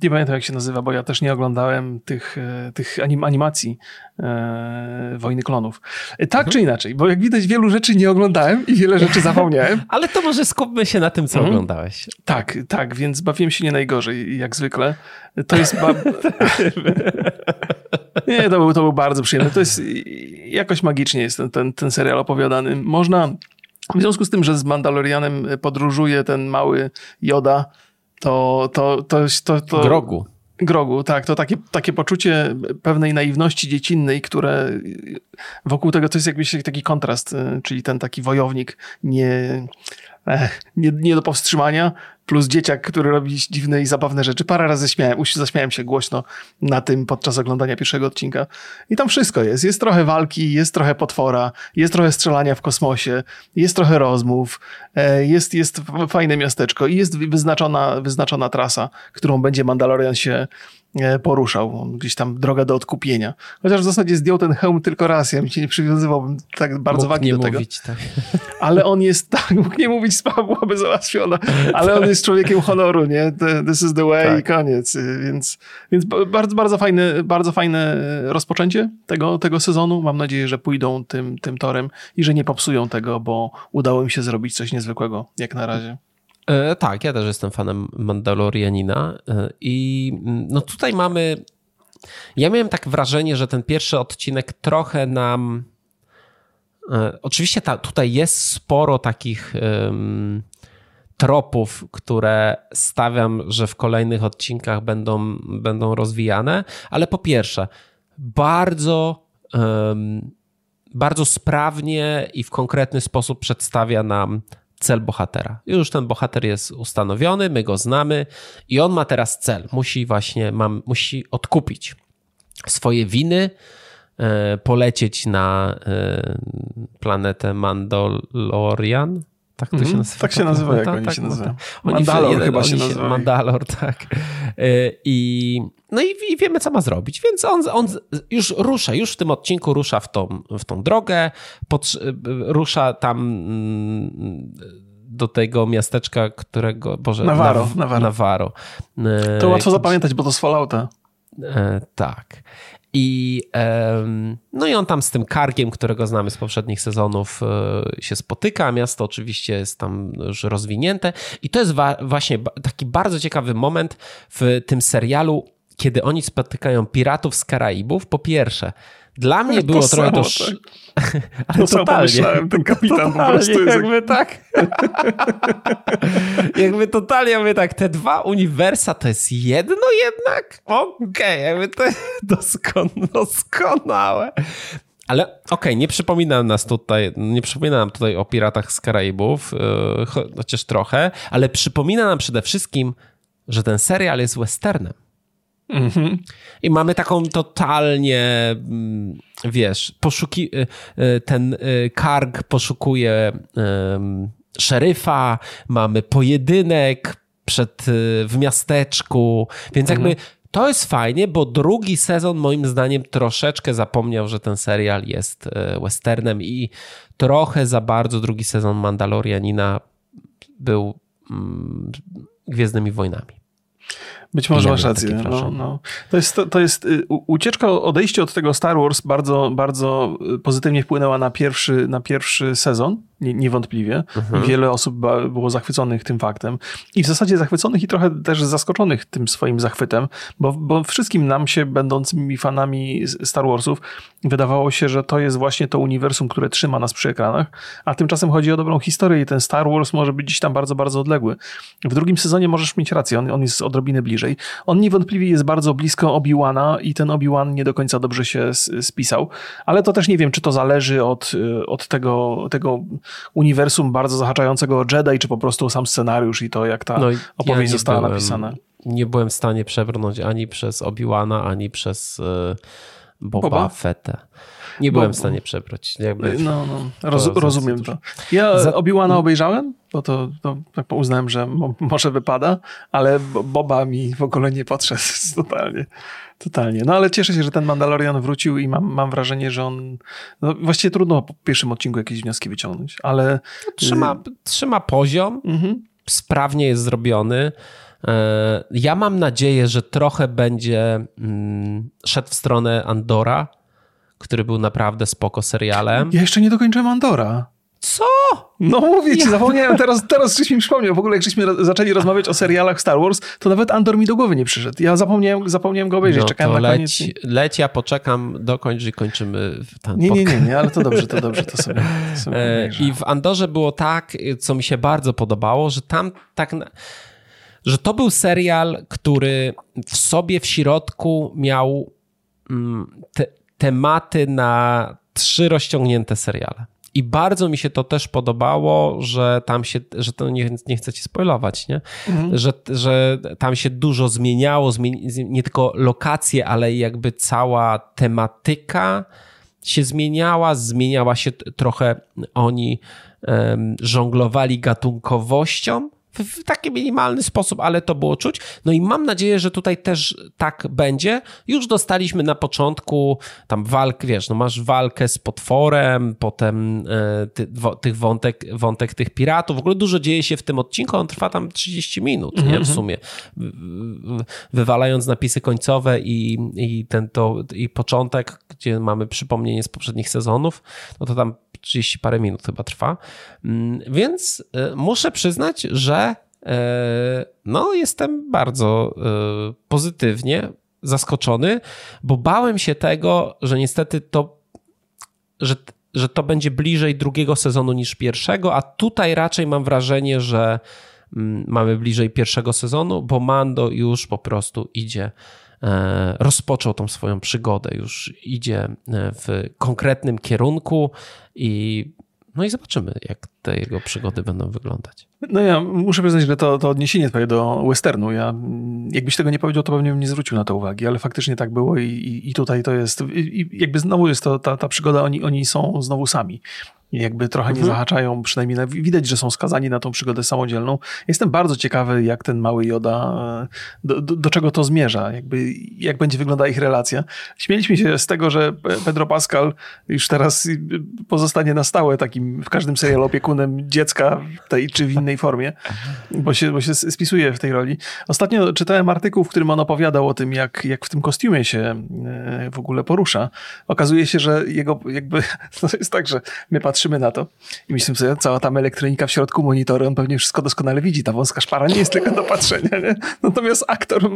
nie pamiętam jak się nazywa, bo ja też nie oglądałem tych, e, tych anim, animacji e, Wojny Klonów. E, tak mhm. czy inaczej, bo jak widać wielu rzeczy nie oglądałem i wiele rzeczy zapomniałem. Ale to może skupmy się na tym, co mhm. oglądałeś. Tak, tak, więc bawiłem się nie najgorzej, jak zwykle. To jest... Ba... nie, to był, to był bardzo przyjemny. To jest... Jakoś magicznie jest ten, ten, ten serial opowiadany. Można w związku z tym, że z Mandalorianem podróżuje ten mały Joda, to... to, to, to, to Grogu. Grogu, tak. To takie, takie poczucie pewnej naiwności dziecinnej, które wokół tego to jest jakbyś taki kontrast, y, czyli ten taki wojownik nie, nie, nie do powstrzymania, plus dzieciak, który robi dziwne i zabawne rzeczy. Parę razy śmiałem, zaśmiałem się głośno na tym podczas oglądania pierwszego odcinka. I tam wszystko jest. Jest trochę walki, jest trochę potwora, jest trochę strzelania w kosmosie, jest trochę rozmów, e, jest, jest fajne miasteczko i jest wyznaczona, wyznaczona trasa, którą będzie Mandalorian się E, poruszał. Gdzieś tam droga do odkupienia. Chociaż w zasadzie zdjął ten hełm tylko raz. Ja mi się nie przywiązywałbym tak bardzo wagi do tego. Mówić, tak. Ale on jest, tak, mógł nie mówić, sprawa byłaby załatwiona. Ale on jest człowiekiem honoru, nie? This is the way tak. i koniec. Więc, więc bardzo, bardzo fajne, bardzo fajne rozpoczęcie tego, tego sezonu. Mam nadzieję, że pójdą tym, tym torem i że nie popsują tego, bo udało im się zrobić coś niezwykłego, jak na razie. E, tak, ja też jestem fanem Mandalorianina e, i mm, no tutaj mamy. Ja miałem tak wrażenie, że ten pierwszy odcinek trochę nam. E, oczywiście ta, tutaj jest sporo takich tropów, które stawiam, że w kolejnych odcinkach będą, będą rozwijane, ale po pierwsze, bardzo. Bardzo sprawnie i w konkretny sposób przedstawia nam cel bohatera. Już ten bohater jest ustanowiony, my go znamy i on ma teraz cel. Musi właśnie, mam, musi odkupić swoje winy, e, polecieć na e, planetę Mandalorian. Tak to się mhm. nazywa? Tak się nazywa, jak oni tak, się nazywają. Mandalor chyba się nazywa. Mandalor, tak. E, I, no i, i, wiemy, co ma zrobić, więc on, on już rusza, już w tym odcinku rusza w tą, w tą drogę, pod, rusza tam mm, do tego miasteczka, którego, Boże, Navarro. Nav Navarro. E, to łatwo zapamiętać, bo to z Fallouta. E, tak. I, no i on tam z tym kargiem, którego znamy z poprzednich sezonów, e, się spotyka. Miasto oczywiście jest tam już rozwinięte. I to jest właśnie taki bardzo ciekawy moment w tym serialu, kiedy oni spotykają piratów z Karaibów. Po pierwsze, dla mnie było to trochę samo, to... Tak. Ale to totalnie. Pomyślałem, ten kapitan totalnie, po prostu jest... Jakby tak... jakby totalnie, jakby tak, te dwa uniwersa to jest jedno jednak? Okej, okay, jakby to jest doskon... doskonałe. Ale okej, okay, nie przypomina nas tutaj, nie przypomina nam tutaj o Piratach z Karaibów, yy, chociaż trochę, ale przypomina nam przede wszystkim, że ten serial jest westernem. Mm-hmm. I mamy taką totalnie, mm, wiesz, poszuki, y, y, ten y, Karg poszukuje szeryfa, mamy pojedynek przed, w miasteczku, więc jakby mm-hmm. to jest fajnie, bo drugi sezon moim zdaniem troszeczkę zapomniał, że ten serial jest westernem i trochę za bardzo drugi sezon Mandalorianina był mm, Gwiezdnymi Wojnami. Być może masz rację. No, no. To jest, to, to jest y, ucieczka, odejście od tego Star Wars bardzo, bardzo y, pozytywnie wpłynęła na pierwszy, na pierwszy sezon niewątpliwie. Mhm. Wiele osób było zachwyconych tym faktem i w zasadzie zachwyconych i trochę też zaskoczonych tym swoim zachwytem, bo, bo wszystkim nam się, będącymi fanami Star Warsów, wydawało się, że to jest właśnie to uniwersum, które trzyma nas przy ekranach, a tymczasem chodzi o dobrą historię i ten Star Wars może być gdzieś tam bardzo, bardzo odległy. W drugim sezonie możesz mieć rację, on, on jest odrobinę bliżej. On niewątpliwie jest bardzo blisko Obi-Wana i ten Obi-Wan nie do końca dobrze się spisał, ale to też nie wiem, czy to zależy od, od tego, tego uniwersum bardzo zahaczającego o Jedi, czy po prostu sam scenariusz i to, jak ta no opowieść ja została byłem, napisana. Nie byłem w stanie przebrnąć ani przez Obi-Wana, ani przez y, Boba, Boba? Fettę. Nie byłem Bo, w stanie przebrać. Jakby, no, no, roz, to rozumiem to. Ja Za... Obi-Wana obejrzałem, bo to, to tak uznałem, że mo, może wypada, ale Boba mi w ogóle nie podszedł totalnie. Totalnie. No ale cieszę się, że ten Mandalorian wrócił i mam, mam wrażenie, że on. No, właściwie trudno po pierwszym odcinku jakieś wnioski wyciągnąć, ale. Trzyma, trzyma poziom, mhm. sprawnie jest zrobiony. E, ja mam nadzieję, że trochę będzie mm, szedł w stronę Andora, który był naprawdę spoko serialem. Ja jeszcze nie dokończyłem Andora. Co? No mówię ci, ja... zapomniałem, teraz, teraz coś mi przypomniał. W ogóle jak żeśmy zaczęli rozmawiać o serialach Star Wars, to nawet Andor mi do głowy nie przyszedł. Ja zapomniałem, zapomniałem go obejrzeć, no czekałem na leć, koniec. Leć, ja poczekam, dokończ i kończymy ten Nie, nie, nie, nie, ale to dobrze, to dobrze, to sobie, to sobie e, I w Andorze było tak, co mi się bardzo podobało, że tam tak... Na że to był serial, który w sobie w środku miał mm, te, tematy na trzy rozciągnięte seriale. I bardzo mi się to też podobało, że tam się, że to nie, nie chcę ci spoilować, nie? Mhm. Że, że tam się dużo zmieniało, zmieni, nie tylko lokacje, ale jakby cała tematyka się zmieniała, zmieniała się trochę, oni um, żonglowali gatunkowością, w taki minimalny sposób, ale to było czuć. No i mam nadzieję, że tutaj też tak będzie. Już dostaliśmy na początku tam walkę, wiesz, no masz walkę z potworem, potem e, ty, wo, tych wątek, wątek tych piratów. W ogóle dużo dzieje się w tym odcinku, on trwa tam 30 minut, mm -hmm. nie, w mhm. sumie. Wywalając napisy końcowe i, i ten to, i początek, gdzie mamy przypomnienie z poprzednich sezonów, no to tam 30 parę minut chyba trwa. Mm, więc e, muszę przyznać, że e, no, jestem bardzo e, pozytywnie zaskoczony, bo bałem się tego, że niestety to, że, że to będzie bliżej drugiego sezonu niż pierwszego, a tutaj raczej mam wrażenie, że mm, mamy bliżej pierwszego sezonu, bo Mando już po prostu idzie rozpoczął tą swoją przygodę, już idzie e, w konkretnym kierunku i no i zobaczymy, jak te jego przygody będą wyglądać. No ja muszę przyznać, że to, to odniesienie twoje do westernu, ja jakbyś tego nie powiedział, to pewnie bym nie zwrócił na to uwagi, ale faktycznie tak było i, i, i tutaj to jest, i, jakby znowu jest to ta, ta przygoda, oni, oni są znowu sami jakby trochę mhm. nie zahaczają, przynajmniej na, widać, że są skazani na tą przygodę samodzielną. Jestem bardzo ciekawy, jak ten mały Joda, e, do, do, do, czego to zmierza, jakby, jak będzie wyglądała ich relacja. Śmieliśmy się z tego, że Pedro Pascal już teraz pozostanie na stałe takim w każdym serialu opiekunem dziecka w tej czy w innej formie, bo się, bo się spisuje w tej roli. Ostatnio czytałem artykuł, w którym on opowiadał o tym, jak, jak w tym kostiumie się e, w ogóle porusza. Okazuje się, że jego jakby, to jest tak, że my patrzymy patrzymy na to i myślimy sobie, cała tam elektronika w środku monitoru, on pewnie wszystko doskonale widzi. Ta wąska szpara nie jest tylko do patrzenia. Nie? Natomiast aktor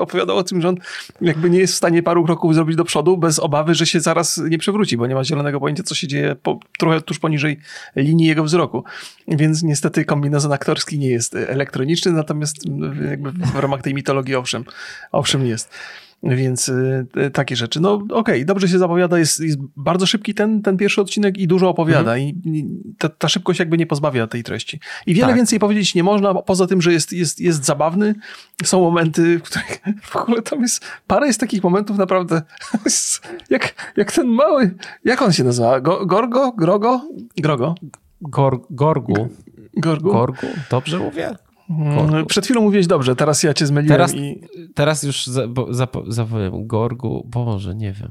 opowiadał o tym, że on jakby nie jest w stanie paru kroków zrobić do przodu bez obawy, że się zaraz nie przewróci, bo nie ma zielonego pojęcia, co się dzieje po, trochę tuż poniżej linii jego wzroku. Więc niestety kombinezon aktorski nie jest elektroniczny, natomiast jakby w ramach tej mitologii owszem, owszem jest. Więc y, takie rzeczy. No okej, okay, dobrze się zapowiada, jest, jest bardzo szybki ten, ten pierwszy odcinek i dużo opowiada mhm. i, i ta, ta, szybkość jakby nie pozbawia tej treści. I wiele tak. więcej powiedzieć nie można, poza tym, że jest, jest, jest zabawny. Są momenty, w których w ogóle tam jest, parę jest takich momentów naprawdę, jak, jak ten mały, jak on się nazywa? Gorgo? Grogo? Grogo? Gor, gorgu. Gorgu? Gorgu, dobrze mówię? Gorgu. Przed chwilą mówiłeś dobrze, teraz ja cię zmyliłem teraz, i... Teraz już zapowiem Gorgu, Boże, nie wiem.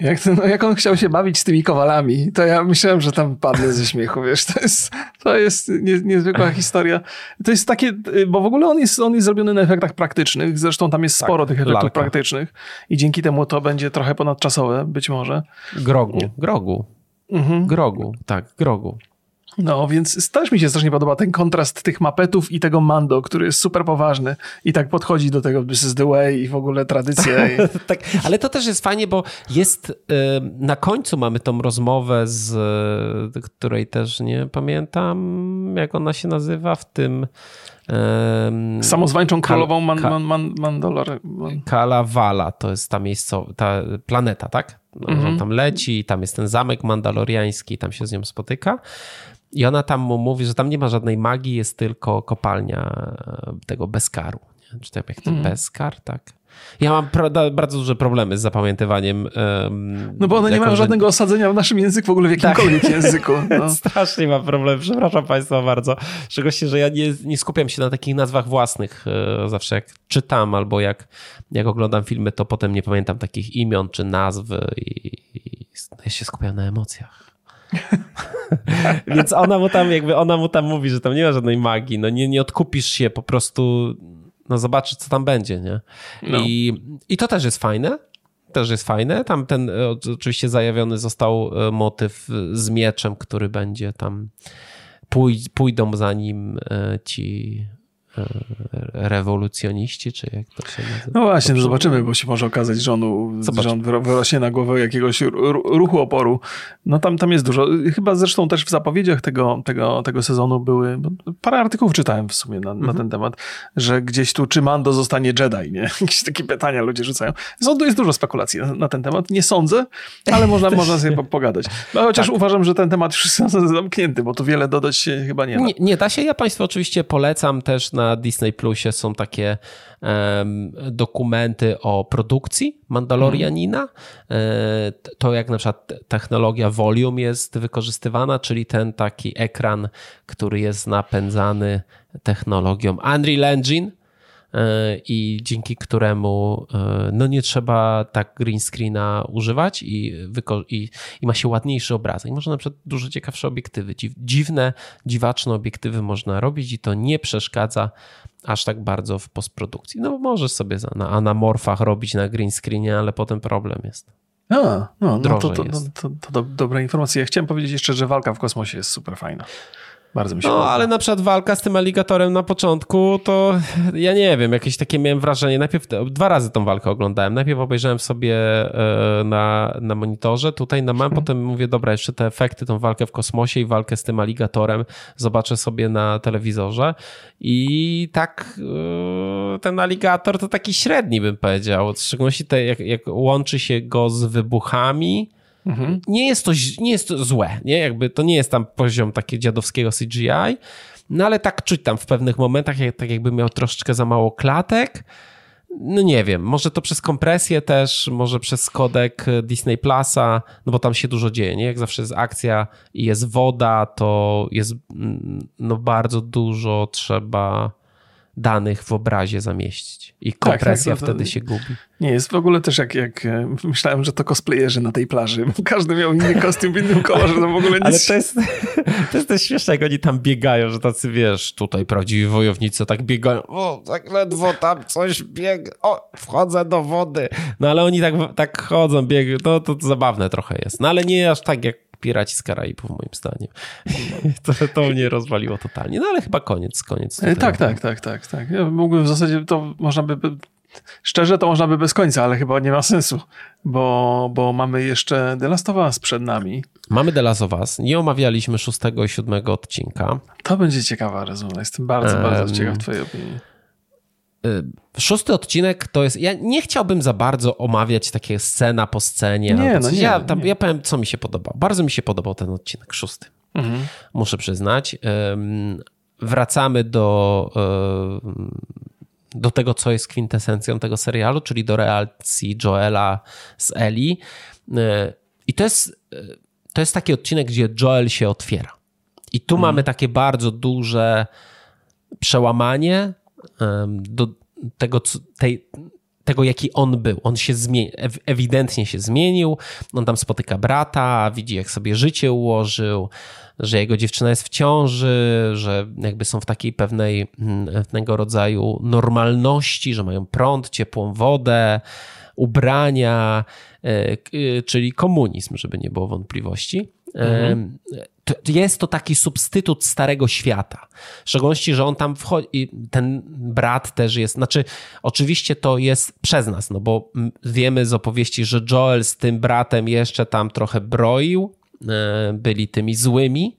Jak, no jak on chciał się bawić z tymi kowalami, to ja myślałem, że tam padnę ze śmiechu, wiesz, to jest, to jest nie, niezwykła historia. To jest takie, bo w ogóle on jest, on jest zrobiony na efektach praktycznych, zresztą tam jest tak, sporo tych efektów lalka. praktycznych i dzięki temu to będzie trochę ponadczasowe, być może. Grogu, grogu. Mhm. Grogu, tak, grogu. No, więc też mi się strasznie podoba ten kontrast tych mapetów i tego Mando, który jest super poważny i tak podchodzi do tego This is the way i w ogóle tradycja. I... tak, ale to też jest fajnie, bo jest, y, na końcu mamy tą rozmowę z, której też nie pamiętam, jak ona się nazywa w tym... Um, Samozwańczą królową man, man, man, Mandalor. Man. Kalavala to jest ta miejscowa, ta planeta, tak? No, mm -hmm. tam leci, tam jest ten zamek mandaloriański, tam się z nią spotyka. I ona tam mu mówi, że tam nie ma żadnej magii, jest tylko kopalnia e, tego bezkaru. Czy tam jak ten mm. bezkar, tak? Ja mam bardzo duże problemy z zapamiętywaniem. Um, no bo one nie mają żadnego osadzenia w naszym języku, w ogóle w jakimkolwiek tak. języku. No. Strasznie mam problem, przepraszam Państwa bardzo. Szczególnie, że ja nie, nie skupiam się na takich nazwach własnych. E, zawsze jak czytam albo jak, jak oglądam filmy, to potem nie pamiętam takich imion czy nazw i, i ja się skupiam na emocjach. Więc ona mu tam jakby, ona mu tam mówi, że tam nie ma żadnej magii, no nie, nie odkupisz się po prostu, no zobaczyć co tam będzie, nie? No. I, I to też jest fajne, też jest fajne. Tam ten oczywiście zajawiony został e, motyw z mieczem, który będzie tam pój, pójdą za nim e, ci E, rewolucjoniści, czy jak to się nazywa? No właśnie, no zobaczymy, bo się może okazać, że on, on wyrośnie na głowę jakiegoś ruchu oporu. No tam, tam jest dużo. Chyba zresztą też w zapowiedziach tego, tego, tego sezonu były, parę artykułów czytałem w sumie na, mhm. na ten temat, że gdzieś tu czy Mando zostanie Jedi, nie? Jakieś takie pytania ludzie rzucają. Jest, jest dużo spekulacji na, na, ten temat. Nie sądzę, ale można, można sobie po, pogadać. No, chociaż tak. uważam, że ten temat już jest zamknięty, bo tu wiele dodać się chyba nie da. Nie, nie da się. Ja Państwu oczywiście polecam też na Disney Plusie są takie um, dokumenty o produkcji Mandalorianina. Mm. To jak na przykład technologia Volume jest wykorzystywana, czyli ten taki ekran, który jest napędzany technologią Unreal Engine E, i dzięki któremu e, no nie trzeba tak green screena używać i, i, i ma się ładniejszy obrazek. Można na przykład dużo ciekawsze obiektywy, dziwne, dziwaczne obiektywy można robić i to nie przeszkadza aż tak bardzo w postprodukcji. No możesz sobie na anamorfach robić na green screenie, ale potem problem jest. A, no, no to, to, to, to, to dobra informacja. Ja chciałem powiedzieć jeszcze, że walka w kosmosie jest super fajna. Bardzo mi się No, podoba. ale na przykład walka z tym aligatorem na początku, to ja nie wiem, jakieś takie miałem wrażenie. Najpierw dwa razy tą walkę oglądałem. Najpierw obejrzałem sobie e, na, na monitorze, tutaj na mam, hmm. potem mówię, dobra, jeszcze te efekty, tą walkę w kosmosie i walkę z tym aligatorem zobaczę sobie na telewizorze. I tak e, ten aligator to taki średni bym powiedział. W szczególności te, jak, jak łączy się go z wybuchami, Mhm. Nie, jest to, nie jest to złe, nie? Jakby to nie jest tam poziom takiego dziadowskiego CGI, no ale tak czuć tam w pewnych momentach, jak, tak jakby miał troszeczkę za mało klatek. No nie wiem, może to przez kompresję też, może przez kodek Disney Plusa, no bo tam się dużo dzieje, nie? Jak zawsze jest akcja i jest woda, to jest mm, no bardzo dużo trzeba danych w obrazie zamieścić. I tak, kompresja tak, tak, wtedy się gubi. Nie, jest w ogóle też jak, jak e, myślałem, że to cosplayerzy na tej plaży. Każdy miał inny kostium w innym kolorze, no w ogóle nic. Ale to jest, to jest też śmieszne, jak oni tam biegają, że tacy, wiesz, tutaj prawdziwi wojownicy tak biegają, o, tak ledwo tam coś biega, o, wchodzę do wody. No ale oni tak, tak chodzą, biegają, no to, to zabawne trochę jest. No ale nie aż tak jak Piraci z Karaibów, moim zdaniem. to, to mnie rozwaliło totalnie. No ale chyba koniec, koniec. E, tak, tak, tak, tak, tak. Ja mógłbym w zasadzie, to można by, szczerze to można by bez końca, ale chyba nie ma sensu, bo, bo mamy jeszcze The Last of Us przed nami. Mamy The Last of Us. Nie omawialiśmy szóstego i siódmego odcinka. To będzie ciekawa rozmowa. Jestem bardzo, um, bardzo ciekaw twojej opinii. Szósty odcinek to jest. Ja nie chciałbym za bardzo omawiać takie scena po scenie. Nie, no nie, ja, tam, nie. ja powiem, co mi się podobał. Bardzo mi się podobał ten odcinek szósty. Mhm. Muszę przyznać. Wracamy do, do tego, co jest kwintesencją tego serialu, czyli do relacji Joela z Eli. I to jest, to jest taki odcinek, gdzie Joel się otwiera. I tu mhm. mamy takie bardzo duże przełamanie do tego, tej, tego, jaki on był. On się zmieni, ewidentnie się zmienił. On tam spotyka brata, widzi, jak sobie życie ułożył, że jego dziewczyna jest w ciąży, że jakby są w takiej pewnej mm, pewnego rodzaju normalności, że mają prąd, ciepłą wodę, ubrania, e, czyli komunizm, żeby nie było wątpliwości. Mhm. Jest to taki substytut starego świata. W szczególności, że on tam wchodzi, ten brat też jest, znaczy oczywiście to jest przez nas, no bo wiemy z opowieści, że Joel z tym bratem jeszcze tam trochę broił, e, byli tymi złymi,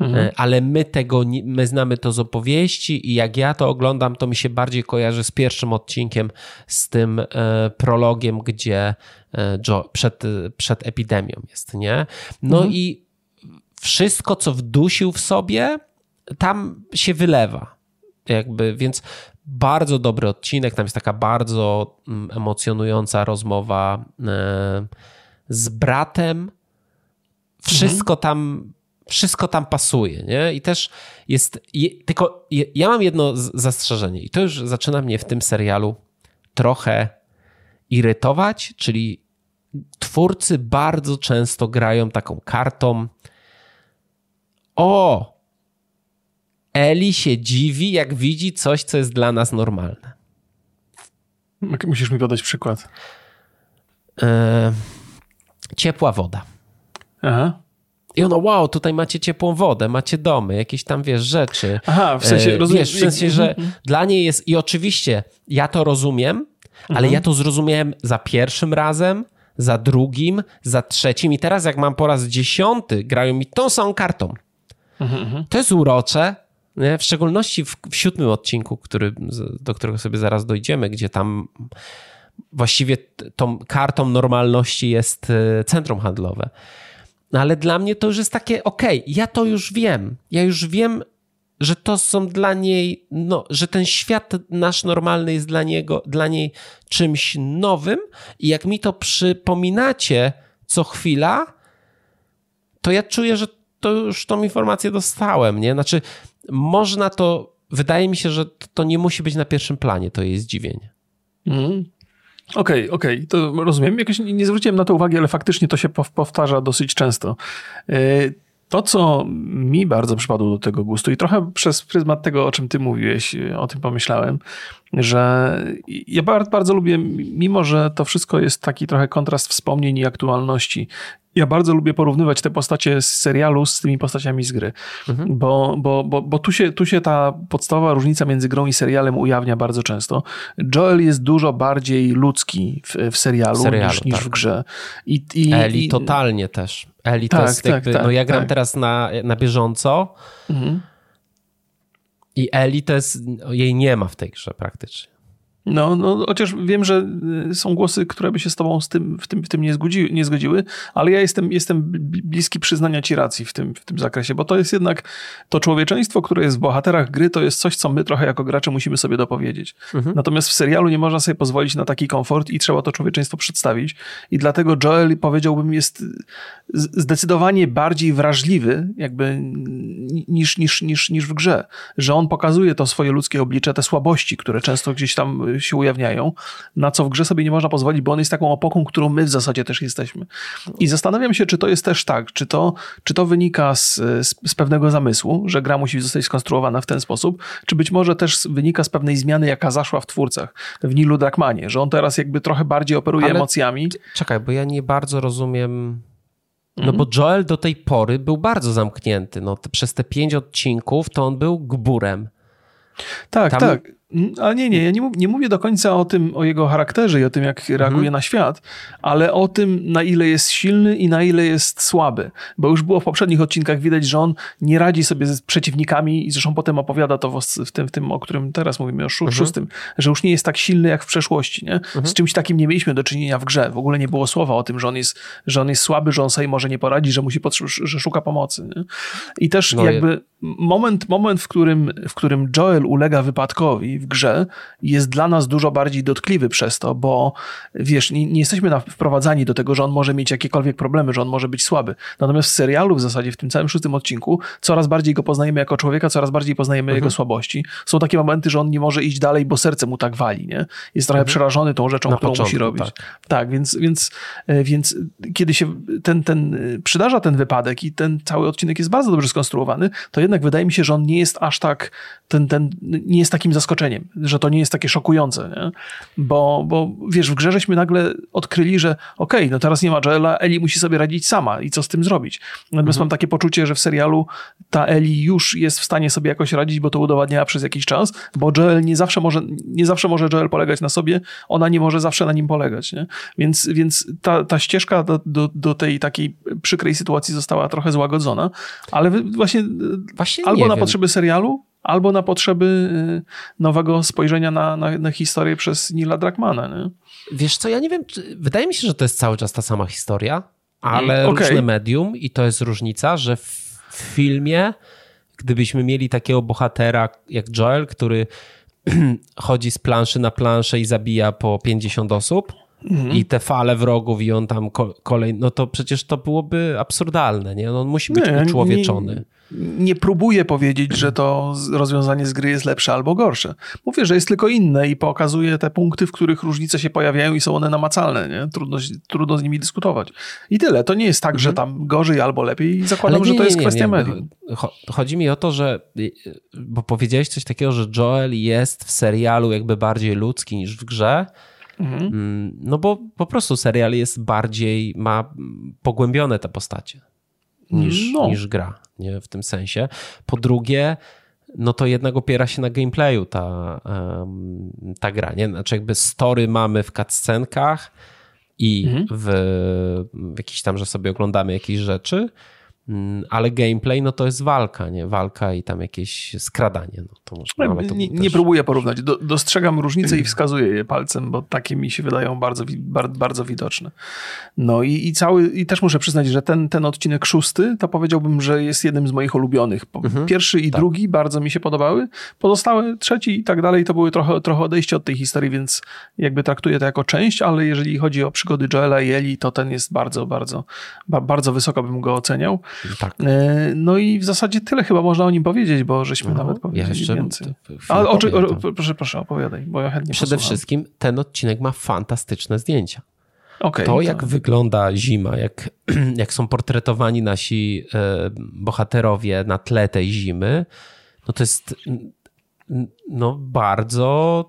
mhm. E, ale my tego, my znamy to z opowieści i jak ja to oglądam, to mi się bardziej kojarzy z pierwszym odcinkiem, z tym e, prologiem, gdzie Joe, przed, przed epidemią jest, nie? No mhm. i wszystko, co wdusił w sobie, tam się wylewa. Jakby, więc bardzo dobry odcinek. Tam jest taka bardzo mm, emocjonująca rozmowa e, z bratem. Wszystko mhm. tam wszystko tam pasuje, nie? I też jest, tylko ja mam jedno zastrzeżenie i to już zaczyna mnie w tym serialu trochę irytować, czyli twórcy bardzo często grają taką kartą o, Eli się dziwi, jak widzi coś, co jest dla nas normalne. Musisz mi podać przykład. E, ciepła woda. Aha. I ono, wow, tutaj macie ciepłą wodę, macie domy, jakieś tam, wiesz, rzeczy. Aha, w sensie, e, rozumiem. Wiesz, w sensie, że mhm. dla niej jest, i oczywiście ja to rozumiem, ale mhm. ja to zrozumiałem za pierwszym razem, za drugim, za trzecim i teraz jak mam po raz dziesiąty, grają mi tą samą kartą. Mhm, to jest urocze, w szczególności w, w siódmym odcinku, który, do którego sobie zaraz dojdziemy, gdzie tam właściwie tą kartą normalności jest e, centrum handlowe. No ale dla mnie to już jest takie, okej, okay, ja to już wiem. Ja już wiem, że to są dla niej, no, że ten świat nasz normalny jest dla, niego, dla niej czymś nowym i jak mi to przypominacie co chwila, to ja czuję, że to już tą informację dostałem, nie? Znaczy, można to, wydaje mi się, że to nie musi być na pierwszym planie, to jest zdziwienie. Mm. Okej, okay, okej, okay. to rozumiem. Jakoś nie zwróciłem na to uwagi, ale faktycznie to się powtarza dosyć często. E, to, co mi bardzo przypadło do tego gustu i trochę przez pryzmat tego, o czym ty mówiłeś, o tym pomyślałem, że ja bardzo, bardzo lubię, mimo że to wszystko jest taki trochę kontrast wspomnień i aktualności, ja bardzo lubię porównywać te postacie z serialu z tymi postaciami z gry, mhm. bo, bo, bo, bo tu, się, tu się ta podstawowa różnica między grą i serialem ujawnia bardzo często. Joel jest dużo bardziej ludzki w, w serialu, serialu niż, niż tak. w grze. I, i, Eli i, totalnie też. Eli tak, to jest tak, jakby, tak, no ja gram tak. teraz na, na bieżąco mhm. I Eli to jest, jej nie ma w tej grze praktycznie. No, no, chociaż wiem, że y, są głosy, które by się z tobą z tym, w tym, w tym nie, zgodzi, nie zgodziły, ale ja jestem, jestem bliski przyznania ci racji w tym, w tym zakresie, bo to jest jednak to człowieczeństwo, które jest w bohaterach gry, to jest coś, co my trochę jako gracze musimy sobie dopowiedzieć. Mhm. Natomiast w serialu nie można sobie pozwolić na taki komfort i trzeba to człowieczeństwo przedstawić. I dlatego Joel, powiedziałbym, jest zdecydowanie bardziej wrażliwy jakby niż, niż, niż, niż w grze. Że on pokazuje to swoje ludzkie oblicze, te słabości, które często gdzieś tam się ujawniają, na co w grze sobie nie można pozwolić, bo on jest taką opoką, którą my w zasadzie też jesteśmy. I zastanawiam się, czy to jest też tak, czy to, czy to wynika z, z, z pewnego zamysłu, że gra musi zostać skonstruowana w ten sposób, czy być może też wynika z pewnej zmiany, jaka zaszła w twórcach, w Nilu Drakmanie, że on teraz jakby trochę bardziej operuje Ale emocjami. Czekaj, bo ja nie bardzo rozumiem no mhm. bo Joel do tej pory był bardzo zamknięty. No, przez te pięć odcinków to on był gburem. Tak, Tam tak Mm, a nie, nie, ja nie, nie, mówię do końca o tym, o jego charakterze i o tym, jak reaguje mhm. na świat, ale o tym, na ile jest silny i na ile jest słaby. Bo już było w poprzednich odcinkach widać, że on nie radzi sobie z przeciwnikami i zresztą potem opowiada to w tym, w tym o którym teraz mówimy, o mhm. szóstym, że już nie jest tak silny jak w przeszłości. Nie? Mhm. Z czymś takim nie mieliśmy do czynienia w grze. W ogóle nie było słowa o tym, że on jest, że on jest słaby, że on sobie może nie poradzi, że musi że szuka pomocy. Nie? I też no jakby moment, moment w, którym, w którym Joel ulega wypadkowi w grze jest dla nas dużo bardziej dotkliwy przez to, bo wiesz, nie, nie jesteśmy wprowadzani do tego, że on może mieć jakiekolwiek problemy, że on może być słaby. Natomiast w serialu w zasadzie, w tym całym szóstym odcinku, coraz bardziej go poznajemy jako człowieka, coraz bardziej poznajemy mhm. jego słabości. Są takie momenty, że on nie może iść dalej, bo serce mu tak wali, nie? Jest trochę mhm. przerażony tą rzeczą, na którą początku, musi robić. Tak, tak więc, więc, e, więc kiedy się ten, ten e, przydarza ten wypadek i ten cały odcinek jest bardzo dobrze skonstruowany, to jednak wydaje mi się, że on nie jest aż tak, ten, ten, nie jest takim zaskoczeniem, że to nie jest takie szokujące, nie? Bo, bo wiesz, w grze żeśmy nagle odkryli, że okej, okay, no teraz nie ma Joela, Eli musi sobie radzić sama i co z tym zrobić. Natomiast mhm. mam takie poczucie, że w serialu ta Eli już jest w stanie sobie jakoś radzić, bo to udowadniała przez jakiś czas, bo Joel nie zawsze może, nie zawsze może Joel polegać na sobie, ona nie może zawsze na nim polegać, nie? Więc, więc ta, ta ścieżka do, do, do tej takiej przykrej sytuacji została trochę złagodzona, ale właśnie, właśnie albo na wiem. potrzeby serialu, albo na potrzeby y, nowego spojrzenia na, na, na historię przez Nila Druckmana. Nie? Wiesz co, ja nie wiem, wydaje mi się, że to jest cały czas ta sama historia, ale okay. różne medium i to jest różnica, że w, w filmie, gdybyśmy mieli takiego bohatera jak Joel, który chodzi z planszy na planszę i zabija po 50 osób, Mhm. i te fale wrogów i on tam kolej, no to przecież to byłoby absurdalne, nie? No on musi być nie, uczłowieczony. Nie, nie próbuję powiedzieć, że to rozwiązanie z gry jest lepsze albo gorsze. Mówię, że jest tylko inne i pokazuje te punkty, w których różnice się pojawiają i są one namacalne. Nie? Trudno, trudno z nimi dyskutować. I tyle. To nie jest tak, mhm. że tam gorzej albo lepiej. Zakładam, nie, że to jest kwestia medium. Chodzi mi o to, że bo powiedziałeś coś takiego, że Joel jest w serialu jakby bardziej ludzki niż w grze. Mhm. Mm, no bo po prostu serial jest bardziej, ma pogłębione te postacie niż, no. niż gra nie? w tym sensie. Po drugie, no to jednak opiera się na gameplayu ta, ta gra. Nie? Znaczy jakby story mamy w cutscenkach i mhm. w, w jakiś tam, że sobie oglądamy jakieś rzeczy, ale gameplay no to jest walka, nie? Walka i tam jakieś skradanie. No to może, no, to nie, też... nie, próbuję porównać. Do, dostrzegam różnice i wskazuję je palcem, bo takie mi się wydają bardzo, bardzo, bardzo widoczne. No i, i cały, i też muszę przyznać, że ten, ten odcinek szósty, to powiedziałbym, że jest jednym z moich ulubionych. Mhm, Pierwszy i tak. drugi bardzo mi się podobały. Pozostałe, trzeci i tak dalej, to były trochę, trochę odejście od tej historii, więc jakby traktuję to jako część, ale jeżeli chodzi o przygody Joela i Eli, to ten jest bardzo, bardzo, bardzo wysoko bym go oceniał. Tak. E, no i w zasadzie tyle chyba można o nim powiedzieć, bo żeśmy no, nawet powiedzieli ja jeszcze więcej. Ale o, o, proszę, proszę, opowiadaj, bo ja chętnie Przede posłucham. wszystkim ten odcinek ma fantastyczne zdjęcia. Okay, to, jak wygląda zima, jak, jak są portretowani nasi e, bohaterowie na tle tej zimy, no to jest no bardzo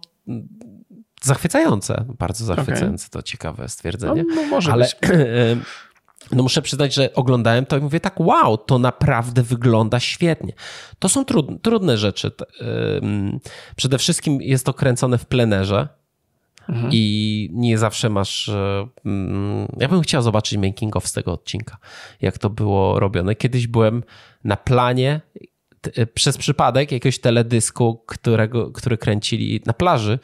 zachwycające. Bardzo zachwycające, okay. to ciekawe stwierdzenie. No, no może Ale no muszę przyznać, że oglądałem to i mówię tak, wow, to naprawdę wygląda świetnie. To są trudne, trudne rzeczy. Przede wszystkim jest to kręcone w plenerze mhm. i nie zawsze masz... E, ja bym chciał zobaczyć making of z tego odcinka, jak to było robione. Kiedyś byłem na planie e, przez przypadek jakiegoś teledysku, którego, który kręcili na plaży,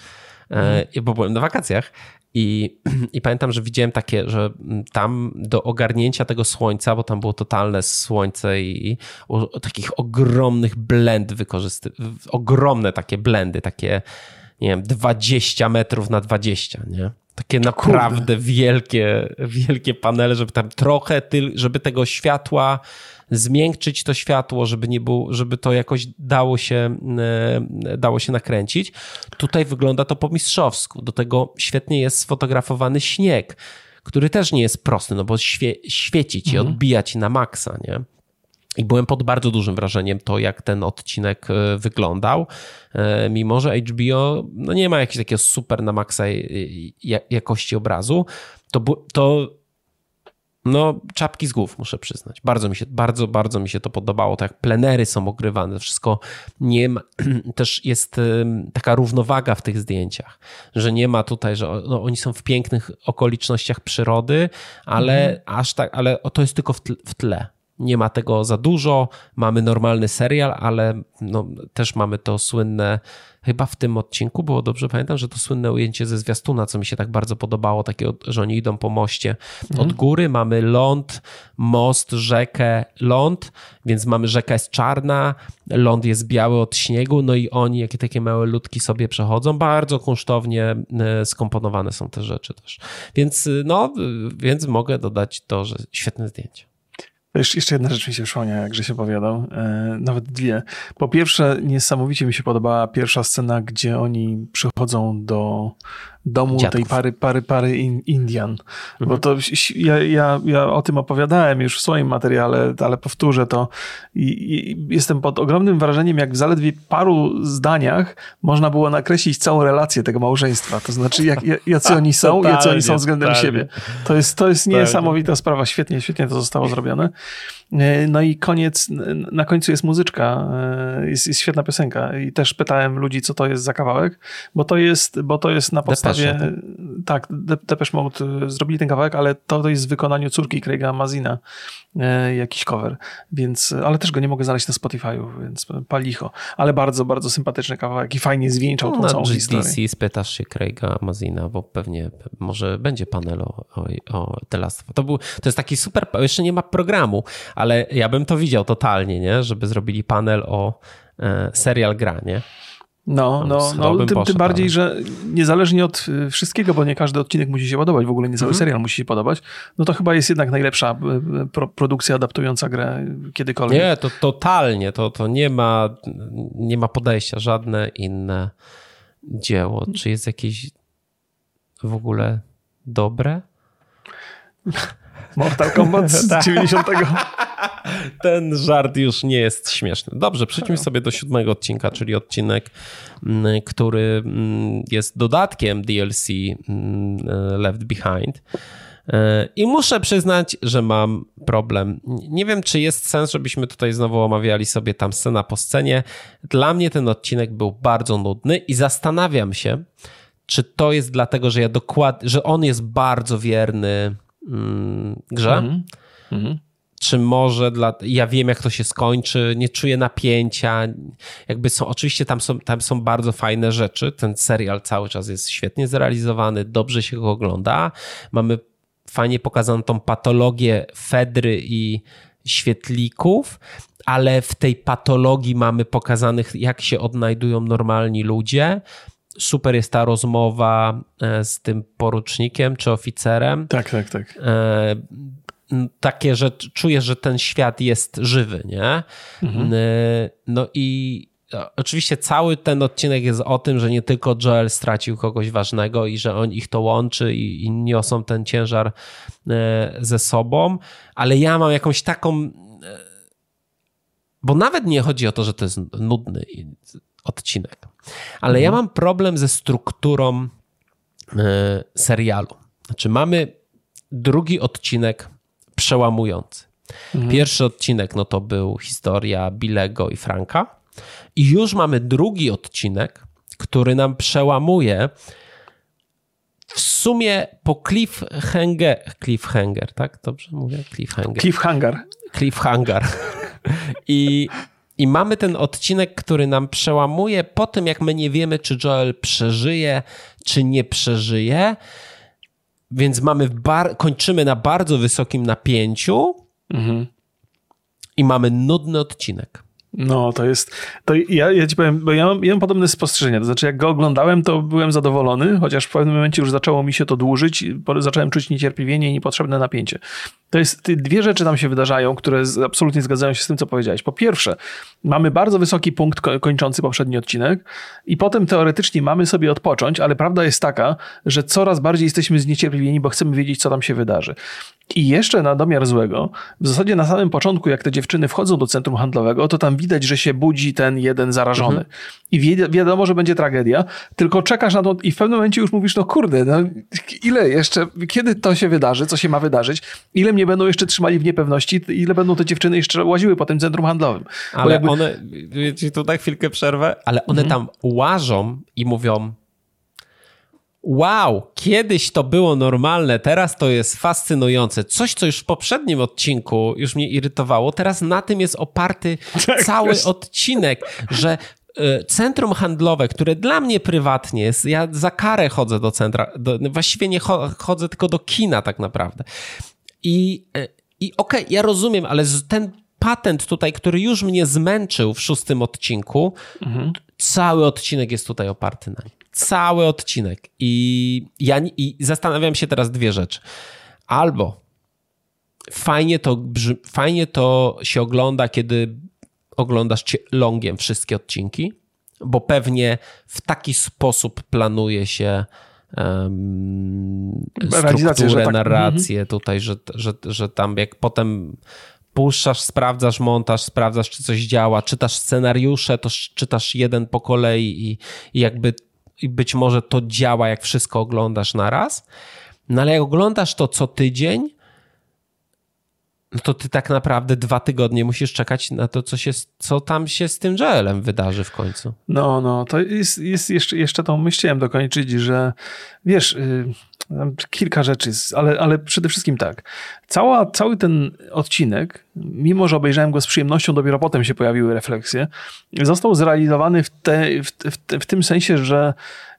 e, mhm. bo byłem na wakacjach i, I pamiętam, że widziałem takie, że tam do ogarnięcia tego słońca, bo tam było totalne słońce i, i o, takich ogromnych blend wykorzysty, ogromne takie blendy, takie, nie wiem, 20 metrów na 20, nie? Takie naprawdę Kurde. wielkie, wielkie panele, żeby tam trochę, żeby tego światła zmiękczyć to światło, żeby, nie było, żeby to jakoś dało się, e, dało się nakręcić. Tutaj wygląda to po mistrzowsku. Do tego świetnie jest sfotografowany śnieg, który też nie jest prosty, no bo świe, świeci ci, mhm. odbija ci na maksa, nie? I byłem pod bardzo dużym wrażeniem to, jak ten odcinek e, wyglądał. E, mimo, że HBO no nie ma jakiegoś takiego super na maksa jakości obrazu, to, to no, czapki z głów, muszę przyznać. Bardzo mi się, bardzo, bardzo mi się to podobało. Tak, plenery są ogrywane, wszystko nie ma, też jest taka równowaga w tych zdjęciach, że nie ma tutaj, że no, oni są w pięknych okolicznościach przyrody, ale mhm. aż tak, ale to jest tylko w tle, w tle. Nie ma tego za dużo, mamy normalny serial, ale no, też mamy to słynne chyba w tym odcinku było dobrze pamiętam, że to słynne ujęcie ze zwiastuna, co mi się tak bardzo podobało, takie, że oni idą po moście. Mhm. Od góry mamy ląd, most, rzekę, ląd, więc mamy rzeka jest czarna, ląd jest biały od śniegu, no i oni, jakie takie małe ludki sobie przechodzą, bardzo kunsztownie e, skomponowane są te rzeczy też. Więc no, więc mogę dodać to, że świetne zdjęcie. Jeszcze jedna rzecz mi się przypomniała, jak się opowiadał. E, nawet dwie. Po pierwsze, niesamowicie mi się podobała pierwsza scena, gdzie oni przychodzą do domu Dziadków. tej pary, pary, pary in, Indian. Mhm. Bo to ja, ja, ja o tym opowiadałem już w swoim materiale, ale powtórzę to. I, I, jestem pod ogromnym wrażeniem, jak w zaledwie paru zdaniach można było nakreślić całą relację tego małżeństwa. To znaczy, jak, jacy oni są, jacy oni są względem totalnie. siebie. To jest, to jest niesamowita sprawa. Świetnie, świetnie to zostało zrobione. E, no i koniec, na końcu jest muzyczka, e, jest, jest, świetna piosenka i też pytałem ludzi, co to jest za kawałek, bo to jest, bo to jest na podstawie, Depeche, tak, Depeche Mode e, zrobili ten kawałek, ale to, to jest w wykonaniu córki Craiga Mazina, jakiś cover, więc, ale też go nie mogę znaleźć na Spotify'u, więc palicho, ale bardzo, bardzo sympatyczny kawałek i fajnie zwieńczał tą no, całą historię. spytasz się Craiga Mazina, bo pewnie może będzie panel o, o, o The Last of Us. To, był, to jest taki super, jeszcze nie ma programu, ale ja bym to widział totalnie, nie? Żeby zrobili panel o e, serial gra, nie? No, no, no tym, tym, bardziej, że niezależnie od y, wszystkiego, bo nie każdy odcinek musi się podobać, w ogóle nie cały mhm. serial musi się podobać, no to chyba jest jednak najlepsza y, y, pro, produkcja adaptująca grę kiedykolwiek. Nie, to totalnie, to, to nie, ma, nie ma podejścia, żadne inne dzieło. Czy jest jakieś w ogóle dobre? Mortal Kombat z 90. Ten żart już nie jest śmieszny. Dobrze, przejdźmy sobie do siódmego odcinka, czyli odcinek, mm, który mm, jest dodatkiem DLC mm, Left Behind. E, I muszę przyznać, że mam problem. Nie wiem, czy jest sens, żebyśmy tutaj znowu omawiali sobie tam scena po scenie. Dla mnie ten odcinek był bardzo nudny i zastanawiam się, czy to jest dlatego, że ja dokładnie, że on jest bardzo wierny mm, grze. Mm -hmm czy może dla, ja wiem jak to się skończy, nie czuję napięcia, jakby są, oczywiście tam są, tam są bardzo fajne rzeczy, ten serial cały czas jest świetnie zrealizowany, dobrze się go ogląda, mamy fajnie pokazaną tą patologię Fedry i świetlików, ale w tej patologii mamy pokazanych jak się odnajdują normalni ludzie, super jest ta rozmowa e, z tym porucznikiem czy oficerem. Tak, tak, tak. Takie, że czujesz, że ten świat jest żywy, nie? Mhm. No i oczywiście cały ten odcinek jest o tym, że nie tylko Joel stracił kogoś ważnego i że on ich to łączy i, i niosą ten ciężar e, ze sobą, ale ja mam jakąś taką e, bo nawet nie chodzi o to, że to jest nudny odcinek, ale mhm. ja mam problem ze strukturą e, serialu. Znaczy mamy drugi odcinek przełamujący. Mhm. Pierwszy odcinek no to był historia Bilego i Franka. I już mamy drugi odcinek, który nam przełamuje w sumie po cliffhanger, cliffhanger, tak? Dobrze mówię? Cliffhanger. Cliffhanger. Cliffhanger. I, I mamy ten odcinek, który nam przełamuje po tym, jak my nie wiemy, czy Joel przeżyje, czy nie przeżyje. Więc mamy bar- kończymy na bardzo wysokim napięciu mhm. i mamy nudny odcinek. No, to jest. To ja, ja ci powiem, bo ja mam, ja mam podobne spostrzeżenia. To znaczy, jak go oglądałem, to byłem zadowolony, chociaż w pewnym momencie już zaczęło mi się to dłużyć, zacząłem czuć niecierpliwienie i niepotrzebne napięcie. To jest, dwie rzeczy tam się wydarzają, które absolutnie zgadzają się z tym, co powiedziałeś. Po pierwsze, mamy bardzo wysoki punkt kończący poprzedni odcinek i potem teoretycznie mamy sobie odpocząć, ale prawda jest taka, że coraz bardziej jesteśmy zniecierpliwieni, bo chcemy wiedzieć, co tam się wydarzy. I jeszcze na domiar złego, w zasadzie na samym początku, jak te dziewczyny wchodzą do centrum handlowego, to tam widać widać, że się budzi ten jeden zarażony. Mhm. I wi wiadomo, że będzie tragedia, tylko czekasz na to i w pewnym momencie już mówisz, no kurde, no, ile jeszcze, kiedy to się wydarzy, co się ma wydarzyć, ile mnie będą jeszcze trzymali w niepewności, ile będą te dziewczyny jeszcze łaziły po tym centrum handlowym. Ale jakby... one, wiecie, tu na chwilkę przerwę, ale one mhm. tam łażą i mówią, wow, kiedyś to było normalne, teraz to jest fascynujące. Coś, co już w poprzednim odcinku już mnie irytowało, teraz na tym jest oparty tak, cały jest. odcinek, że e, centrum handlowe, które dla mnie prywatnie jest, ja za karę chodzę do centra, do, właściwie nie chodzę tylko do kina tak naprawdę. I, e, i okej, okay, ja rozumiem, ale ten patent tutaj, który już mnie zmęczył w szóstym odcinku, mhm. Cały odcinek jest tutaj oparty na nim cały odcinek. I ja i zastanawiam się teraz dwie rzeczy. Albo fajnie to, fajnie to się ogląda, kiedy oglądasz longiem wszystkie odcinki, bo pewnie w taki sposób planuje się um, strukturę, tak. narrację mhm. tutaj, że, że, że tam jak potem puszczasz, sprawdzasz montaż, sprawdzasz, czy coś działa, czytasz scenariusze, to czytasz jeden po kolei i, i jakby i być może to działa, jak wszystko oglądasz na raz, no ale jak oglądasz to co tydzień, no to ty tak naprawdę dwa tygodnie musisz czekać na to, co, się, co tam się z tym Joelem wydarzy w końcu. No, no, to jest, jest jeszcze, jeszcze tą myśl chciałem dokończyć, że wiesz, yy, kilka rzeczy, ale, ale przede wszystkim tak. Cała, cały ten odcinek, mimo że obejrzałem go z przyjemnością, dopiero potem się pojawiły refleksje, został zrealizowany w, te, w, w, w tym sensie, że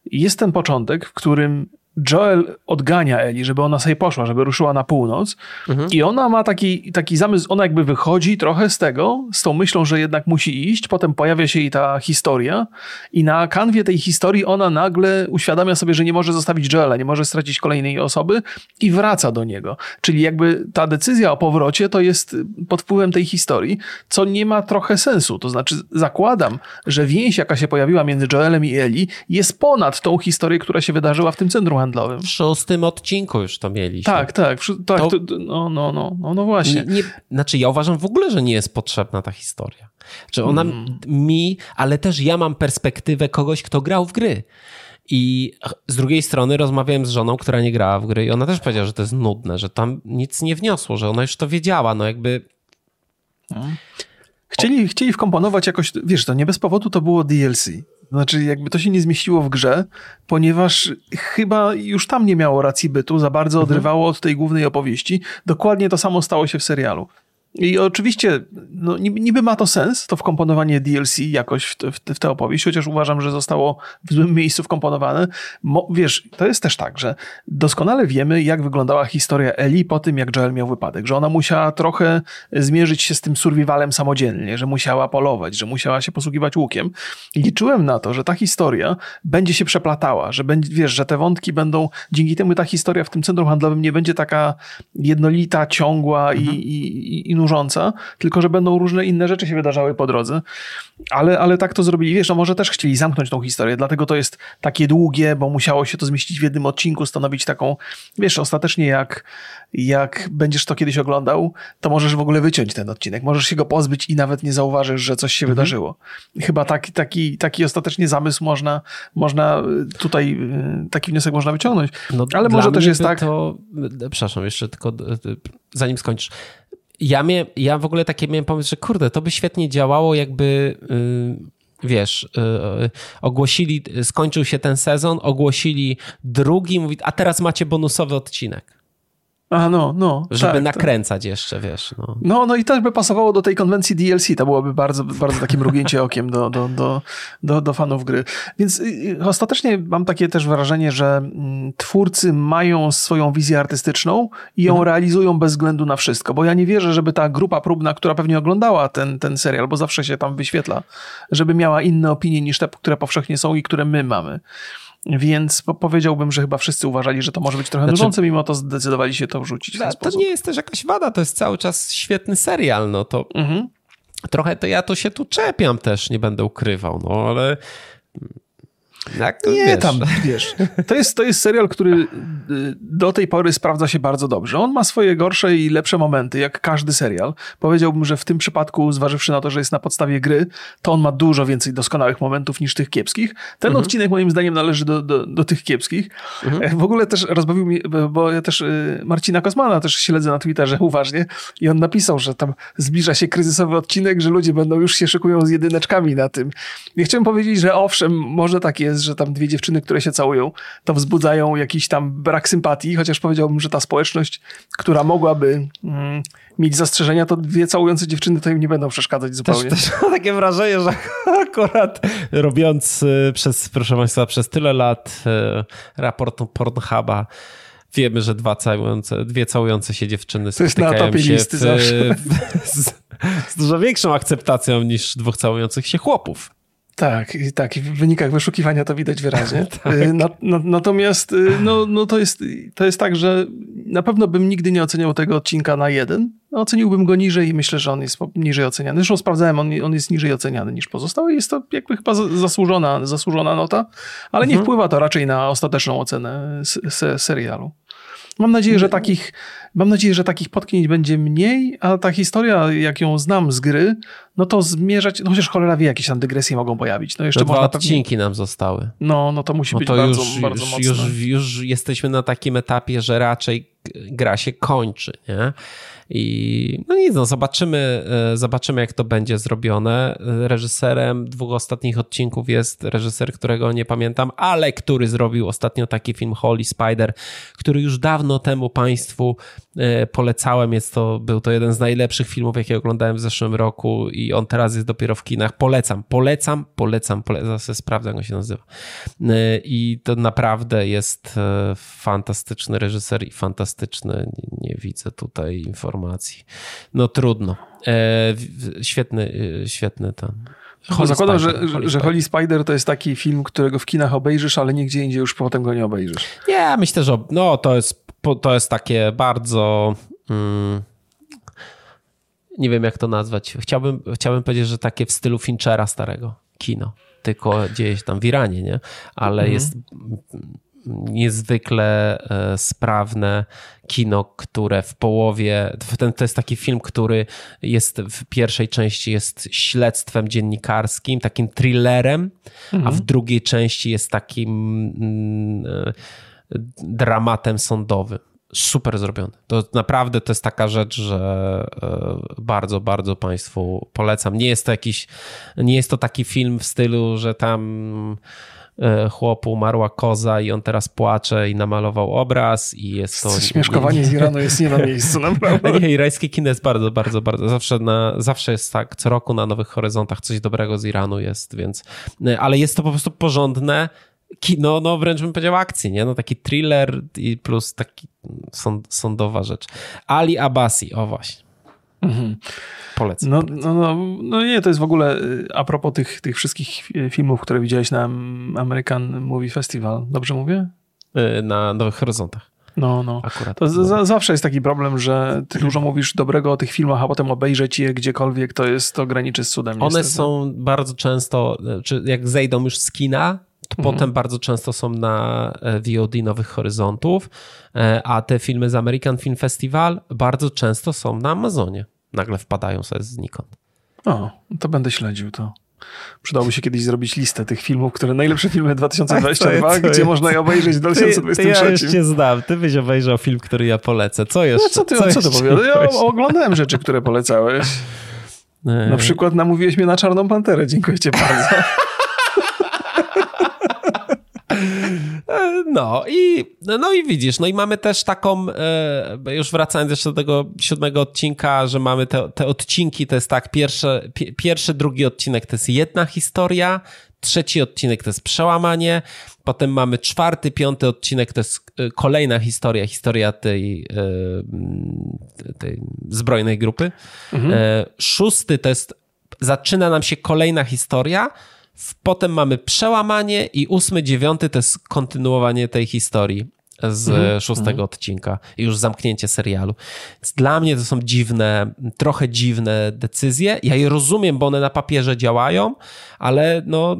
jest ten początek, w którym Joel odgania Eli, żeby ona sobie poszła, żeby ruszyła na północ mhm. i ona ma taki, taki zamysł, ona jakby wychodzi trochę z tego, z tą myślą, że jednak musi iść, potem pojawia się jej ta historia i na kanwie tej historii ona nagle uświadamia sobie, że nie może zostawić Joela, nie może stracić kolejnej osoby i wraca do niego. Czyli jakby ta decyzja o powrocie to jest pod wpływem tej historii, co nie ma trochę sensu. To znaczy zakładam, że więź, jaka się pojawiła między Joelem i Eli jest ponad tą historię, która się wydarzyła w tym centrum handlowym. W szóstym odcinku już to mieliśmy. Tak, tak. tak to, no, no, no, no, no właśnie. Nie, nie, znaczy ja uważam w ogóle, że nie jest potrzebna ta historia. Że ona mm. mi, ale też ja mam perspektywę kogoś, kto grał w gry. I z drugiej strony rozmawiałem z żoną, która nie grała w gry i ona też powiedziała, że to jest nudne, że tam nic nie wniosło, że ona już to wiedziała, no jakby... No. Chcieli, chcieli wkomponować jakoś, wiesz, to nie bez powodu to było DLC. Znaczy, jakby to się nie zmieściło w grze, ponieważ chyba już tam nie miało racji bytu, za bardzo mhm. odrywało od tej głównej opowieści. Dokładnie to samo stało się w serialu. I oczywiście, no, niby ma to sens, to wkomponowanie DLC jakoś w, te, w tę opowieść, chociaż uważam, że zostało w złym miejscu wkomponowane. Mo, wiesz, to jest też tak, że doskonale wiemy, jak wyglądała historia Eli po tym, jak Joel miał wypadek, że ona musiała trochę zmierzyć się z tym survivalem samodzielnie, że musiała polować, że musiała się posługiwać łukiem. I liczyłem na to, że ta historia będzie się przeplatała, że będzie, wiesz, że te wątki będą, dzięki temu ta historia w tym centrum handlowym nie będzie taka jednolita, ciągła mhm. i, i, i nużąca, tylko że będą różne inne rzeczy się wydarzały po drodze. Ale, ale tak to zrobili. Wiesz, no może też chcieli zamknąć tą historię, dlatego to jest takie długie, bo musiało się to zmieścić w jednym odcinku, stanowić taką, wiesz, ostatecznie jak, jak będziesz to kiedyś oglądał, to możesz w ogóle wyciąć ten odcinek. Możesz się go pozbyć i nawet nie zauważysz, że coś się mhm. wydarzyło. Chyba taki, taki, taki ostatecznie zamysł można, można tutaj, y, taki wniosek można wyciągnąć. No, ale może też jest tak... To, przepraszam, jeszcze tylko zanim skończysz ja, miałem, ja w ogóle takie miałem pomysł, że kurde, to by świetnie działało, jakby. Yy wiesz, yy, ogłosili, skończył się ten sezon, ogłosili drugi, mówi, a teraz macie bonusowy odcinek. A, no, no. Żeby tak, nakręcać tak. jeszcze, wiesz. No. no, no i też by pasowało do tej konwencji DLC. To byłoby bardzo, bardzo takie mrugnięcie okiem do, do, do, do, do fanów gry. Więc y, y, ostatecznie mam takie też wrażenie, że mm, twórcy mają swoją wizję artystyczną i ją mhm. realizują bez względu na wszystko. Bo ja nie wierzę, żeby ta grupa próbna, która pewnie oglądała ten, ten serial, bo zawsze się tam wyświetla, żeby miała inne opinie niż te, które powszechnie są i które my mamy. Więc powiedziałbym, że chyba wszyscy uważali, że to może być trochę znaczy, nużące, mimo to zdecydowali się to wrzucić. to sposób. nie jest też jakaś wada, to jest cały czas świetny serial. No to mhm. trochę to ja to się tu czepiam też, nie będę ukrywał, no ale Jak nie, wiesz. tam, wiesz, to jest, to jest serial, który y, do tej pory sprawdza się bardzo dobrze. On ma swoje gorsze i lepsze momenty, jak każdy serial. Powiedziałbym, że w tym przypadku, zważywszy na to, że jest na podstawie gry, to on ma dużo więcej doskonałych momentów niż tych kiepskich. Ten mhm. odcinek moim zdaniem należy do, do, do tych kiepskich. Mhm. W ogóle też rozbawił mi, bo ja też y, Marcina Kosmana też śledzę na Twitterze uważnie i on napisał, że tam zbliża się kryzysowy odcinek, że ludzie będą już się szykują z jedyneczkami na tym. I chciałem powiedzieć, że owszem, może tak jest, że tam dwie dziewczyny, które się całują, to wzbudzają jakiś tam brak sympatii, chociaż powiedziałbym, że ta społeczność, która mogłaby mm, mieć zastrzeżenia, to dwie całujące dziewczyny to im nie będą przeszkadzać zupełnie. Też, też mam takie wrażenie, że akurat robiąc y, przez, proszę Państwa, przez tyle lat y, raport Pornhuba, wiemy, że dwa całujące, dwie całujące się dziewczyny to jest na topie się listy w, zawsze. Z, z dużo większą akceptacją niż dwóch całujących się chłopów. Tak, tak. I w wynikach wyszukiwania to widać wyraźnie. tak. Y, na, na, natomiast y, no, no to, jest, to jest tak, że na pewno bym nigdy nie oceniał tego odcinka na jeden. Oceniłbym go niżej i myślę, że on jest niżej oceniany. Zresztą sprawdzałem, on, on jest niżej oceniany niż pozostałe. Jest to jakby chyba zasłużona, zasłużona nota, ale mhm. nie wpływa to raczej na ostateczną ocenę serialu. Mam nadzieję, że takich, mam nadzieję, że takich potknięć będzie mniej, a ta historia, jak ją znam z gry, no to zmierzać, no chociaż cholera wie, jakieś tam dygresje mogą pojawić. No jeszcze dwa odcinki pewnie... nam zostały. No, no to musi no być to bardzo, już, bardzo już, mocne. Już, już jesteśmy na takim etapie, że raczej gra się kończy, nie? I no nic, no zobaczymy, e, zobaczymy jak to będzie zrobione. Reżyserem dwóch ostatnich odcinków jest reżyser, którego nie pamiętam, ale który zrobił ostatnio taki film Holy Spider, który już dawno temu Państwu e, polecałem. Jest to, był to jeden z najlepszych filmów, jakie oglądałem w zeszłym roku i on teraz jest dopiero w kinach. Polecam, polecam, polecam, polecam. Zaraz sprawdzę, jak on się nazywa. E, I to naprawdę jest fantastyczny reżyser i fantastyczny, nie, nie widzę tutaj informacji informacji. No trudno. E, świetny, e, świetny ten. Holy Zakładam, Spider, że, Holy że Holy Spider to jest taki film, którego w kinach obejrzysz, ale nigdzie indziej już potem go nie obejrzysz. Nie, myślę, że no, to, jest, to jest takie bardzo... Mm, nie wiem, jak to nazwać. Chciałbym, chciałbym powiedzieć, że takie w stylu Finchera starego kino. Tylko dzieje się tam w Iranie, nie? Ale mhm. jest niezwykle e, sprawne kino, które w połowie, ten, to jest taki film, który jest w pierwszej części jest śledztwem dziennikarskim, takim thrillerem, mhm. a w mhm. drugiej części jest takim mm, e, dramatem sądowym. Super zrobiony. To naprawdę to jest taka rzecz, że e, bardzo, bardzo Państwu polecam. Nie jest to jakiś, nie jest to taki film w stylu, że tam chłopu umarła koza i on teraz płacze i namalował obraz i jest to... Śmieszkowanie z Iranu jest nie na miejscu, naprawdę. Nie, irańskie kino jest bardzo, bardzo, bardzo, zawsze, na, zawsze jest tak, co roku na Nowych Horyzontach coś dobrego z Iranu jest, więc... E, ale jest to po prostu porządne kino, no wręcz bym powiedział akcji, nie? No taki thriller i plus taki sąd, sądowa rzecz. Ali Abasi, o właśnie. Mhm. Polecam. No, no, no, no, nie, to jest w ogóle y, a propos tych, tych wszystkich filmów, które widziałeś na American Movie Festival. Dobrze mówię? Y, na Nowych Horyzontach. No, no. Akurat. To zawsze jest taki problem, że ty dużo mówisz dobrego o tych filmach, a potem obejrzeć je gdziekolwiek, to jest, to graniczy z cudem. One niestety. są bardzo często, czy jak zejdą już z kina, to mhm. potem bardzo często są na e, VOD Nowych Horyzontów, e, a te filmy z American Film Festival bardzo często są na Amazonie. Nagle wpadają sobie znikąd. O, to będę śledził to. Przydałoby się kiedyś zrobić listę tych filmów, które najlepsze filmy 2022, to, to, gdzie można je obejrzeć w 2023. Ty, ty ja już cię znam, ty byś obejrzał film, który ja polecę. Co jeszcze? No co ty, co, co ty powiadasz? Ja oglądałem rzeczy, które polecałeś. Na przykład namówiłeś mnie na Czarną Panterę. Dziękuję ci bardzo. No i, no i widzisz, no i mamy też taką, e, już wracając jeszcze do tego siódmego odcinka, że mamy te, te odcinki, to jest tak, pierwszy, pierwszy, drugi odcinek to jest jedna historia, trzeci odcinek to jest przełamanie, potem mamy czwarty, piąty odcinek to jest e, kolejna historia, historia tej, e, tej zbrojnej grupy. Mhm. Szósty to jest, zaczyna nam się kolejna historia, Potem mamy przełamanie i ósmy, dziewiąty to jest kontynuowanie tej historii z mm. szóstego mm. odcinka i już zamknięcie serialu. Więc dla mnie to są dziwne, trochę dziwne decyzje. Ja je rozumiem, bo one na papierze działają, ale no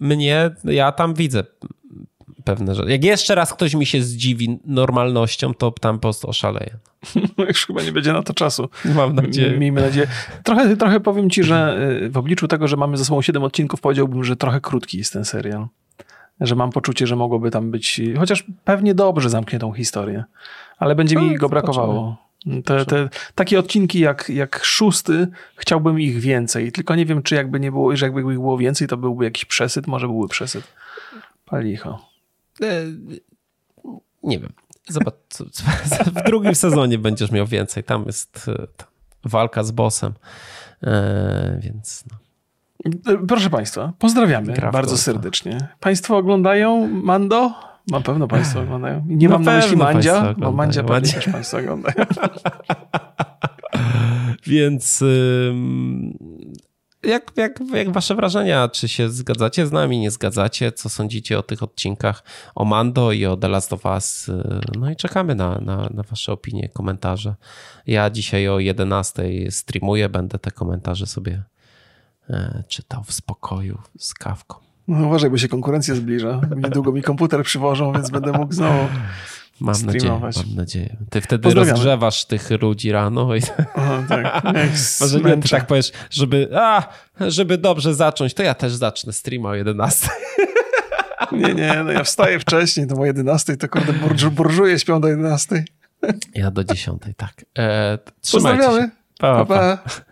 mnie, ja tam widzę pewne rzeczy. Jak jeszcze raz ktoś mi się zdziwi normalnością, to tam po prostu oszaleję. Już chyba nie będzie na to czasu. Mam nadzieję. Miejmy nadzieję. Trochę, trochę powiem ci, że y, w obliczu tego, że mamy ze sobą 7 odcinków, powiedziałbym, że trochę krótki jest ten serial. Że mam poczucie, że mogłoby tam być, chociaż pewnie dobrze zamknie tą historię, ale będzie mi no, go brakowało. Te, te, takie odcinki jak, jak szósty, chciałbym ich więcej. Tylko nie wiem, czy jakby nie było, że jakby ich było więcej, to byłby jakiś przesyt, może byłby przesyt. Palicho. E, nie wiem. Zobacz, w drugim sezonie będziesz miał więcej. Tam jest e, walka z bossem. E, więc no. Proszę Państwa, pozdrawiamy Graf bardzo serdecznie. Państwo oglądają Mando? Na pewno Państwo oglądają. Nie mam na myśli Mandzia, bo Mandzia pewnie też Państwo oglądają. Więc jak, jak, jak wasze wrażenia? Czy się zgadzacie z nami, nie zgadzacie? Co sądzicie o tych odcinkach o Mando i o The Last of Us? No i czekamy na, na, na wasze opinie, komentarze. Ja dzisiaj o 11 streamuję, będę te komentarze sobie e, czytał w spokoju z kawką. No uważaj, bo się konkurencja zbliża. Niedługo mi komputer przywożą, więc będę mógł znowu Mam nadzieję, mam nadzieję. Ty wtedy rozgrzewasz tych ludzi rano i o, tak. Może nie, ty tak powiesz, żeby, a, żeby dobrze zacząć, to ja też zacznę streama o 11. Nie, nie, no ja wstaję wcześniej, to o 11, to kurde burżu, burżuje śpią do 11. Ja do 10, tak. E, trzymajcie się. Pa, pa. pa.